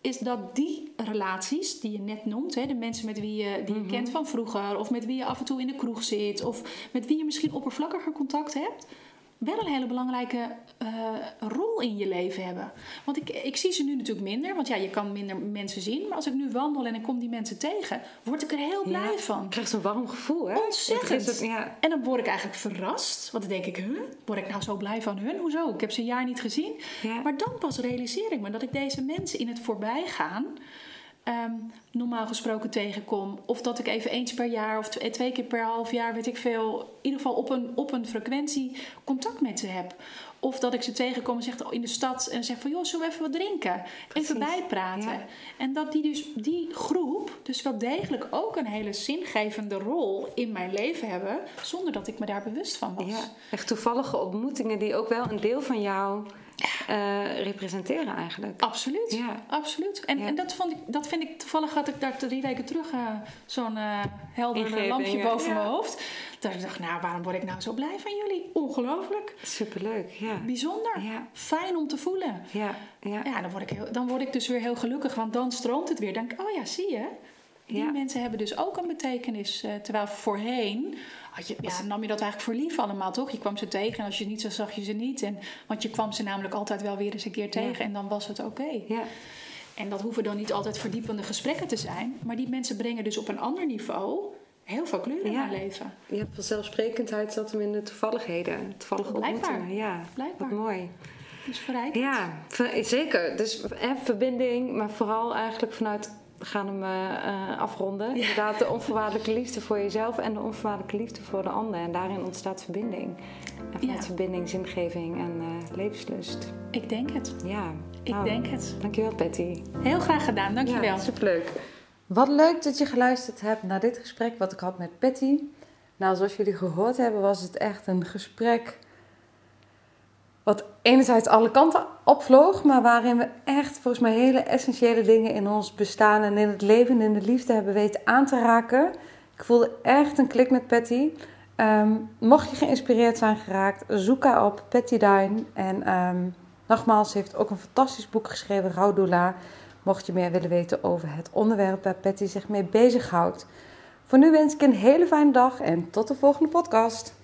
is dat die relaties die je net noemt, hè, de mensen met wie je, die je Mhm. kent van vroeger, of met wie je af en toe in de kroeg zit, of met wie je misschien oppervlakkiger contact hebt, wel een hele belangrijke eh, rol in je leven hebben. Want ik, ik zie ze nu natuurlijk minder, want ja, je kan minder mensen zien. Maar als ik nu wandel en ik kom die mensen tegen, word ik er heel blij Ja. van. je krijgt zo'n warm gevoel, hè? Ontzettend. Het ja, En dan word ik eigenlijk verrast. Want dan denk ik, huh? Word ik nou zo blij van hun? Hoezo? Ik heb ze een jaar niet gezien. ja. Maar dan pas realiseer ik me dat ik deze mensen in het voorbijgaan... ehm, normaal gesproken tegenkom. Of dat ik even eens per jaar of tw- twee keer per half jaar, weet ik veel... in ieder geval op een, op een frequentie contact met ze heb. Of dat ik ze tegenkom en zeg, in de stad en zeg van... joh, zullen we even wat drinken? Even bijpraten. Ja. En dat die, dus, die groep dus wel degelijk ook een hele zingevende rol in mijn leven hebben... zonder dat ik me daar bewust van was. ja, echt toevallige ontmoetingen die ook wel een deel van jou eh, representeren eigenlijk. Absoluut, Ja. absoluut. En, Ja. en dat, vond ik, dat vind ik toevallig had ik daar drie weken terug eh, zo'n eh, helder Ingeving, lampje boven Ja. mijn hoofd. Dat ik dacht, nou, waarom word ik nou zo blij van jullie? Ongelooflijk, Superleuk, ja. bijzonder, Ja, fijn om te voelen. ja, ja. Ja, dan word, ik heel, dan word ik dus weer heel gelukkig, want dan stroomt het weer. Dan denk ik, oh ja, zie je? Die mensen hebben dus ook een betekenis. terwijl voorheen had je, ja, nam je dat eigenlijk voor lief allemaal, toch? Je kwam ze tegen en als je het niet zag, zag je ze niet. En, want je kwam ze namelijk altijd wel weer eens een keer tegen en dan was het oké. ja. En dat hoeven dan niet altijd verdiepende gesprekken te zijn. Maar die mensen brengen dus op een ander niveau heel veel kleur in Ja. mijn leven. Je hebt vanzelfsprekendheid zat hem in de toevalligheden, toevallige Blijkbaar. ontmoetingen. Ja, Blijkbaar. wat mooi. Dus verrijkt. Ja, zeker. Dus hè, verbinding, maar vooral eigenlijk vanuit, we gaan hem eh, afronden. Inderdaad, de onvoorwaardelijke liefde voor jezelf en de onvoorwaardelijke liefde voor de ander. En daarin ontstaat verbinding. En vanuit Ja. verbinding, zingeving en eh, levenslust. Ik denk het. Ja. Ik nou, denk het. Dankjewel, Patty. Heel graag gedaan. Dankjewel. Ja, superleuk. Wat leuk dat je geluisterd hebt naar dit gesprek wat ik had met Patty. Nou, zoals jullie gehoord hebben, was het echt een gesprek wat enerzijds alle kanten opvloog, maar waarin we echt volgens mij hele essentiële dingen in ons bestaan en in het leven en in de liefde hebben weten aan te raken. Ik voelde echt een klik met Patty. Ehm, mocht je geïnspireerd zijn geraakt, zoek haar op, Patty Dine. En ehm, nogmaals, ze heeft ook een fantastisch boek geschreven, Rouwdoula. Mocht je meer willen weten over het onderwerp waar Patty zich mee bezighoudt. Voor nu wens ik een hele fijne dag en tot de volgende podcast.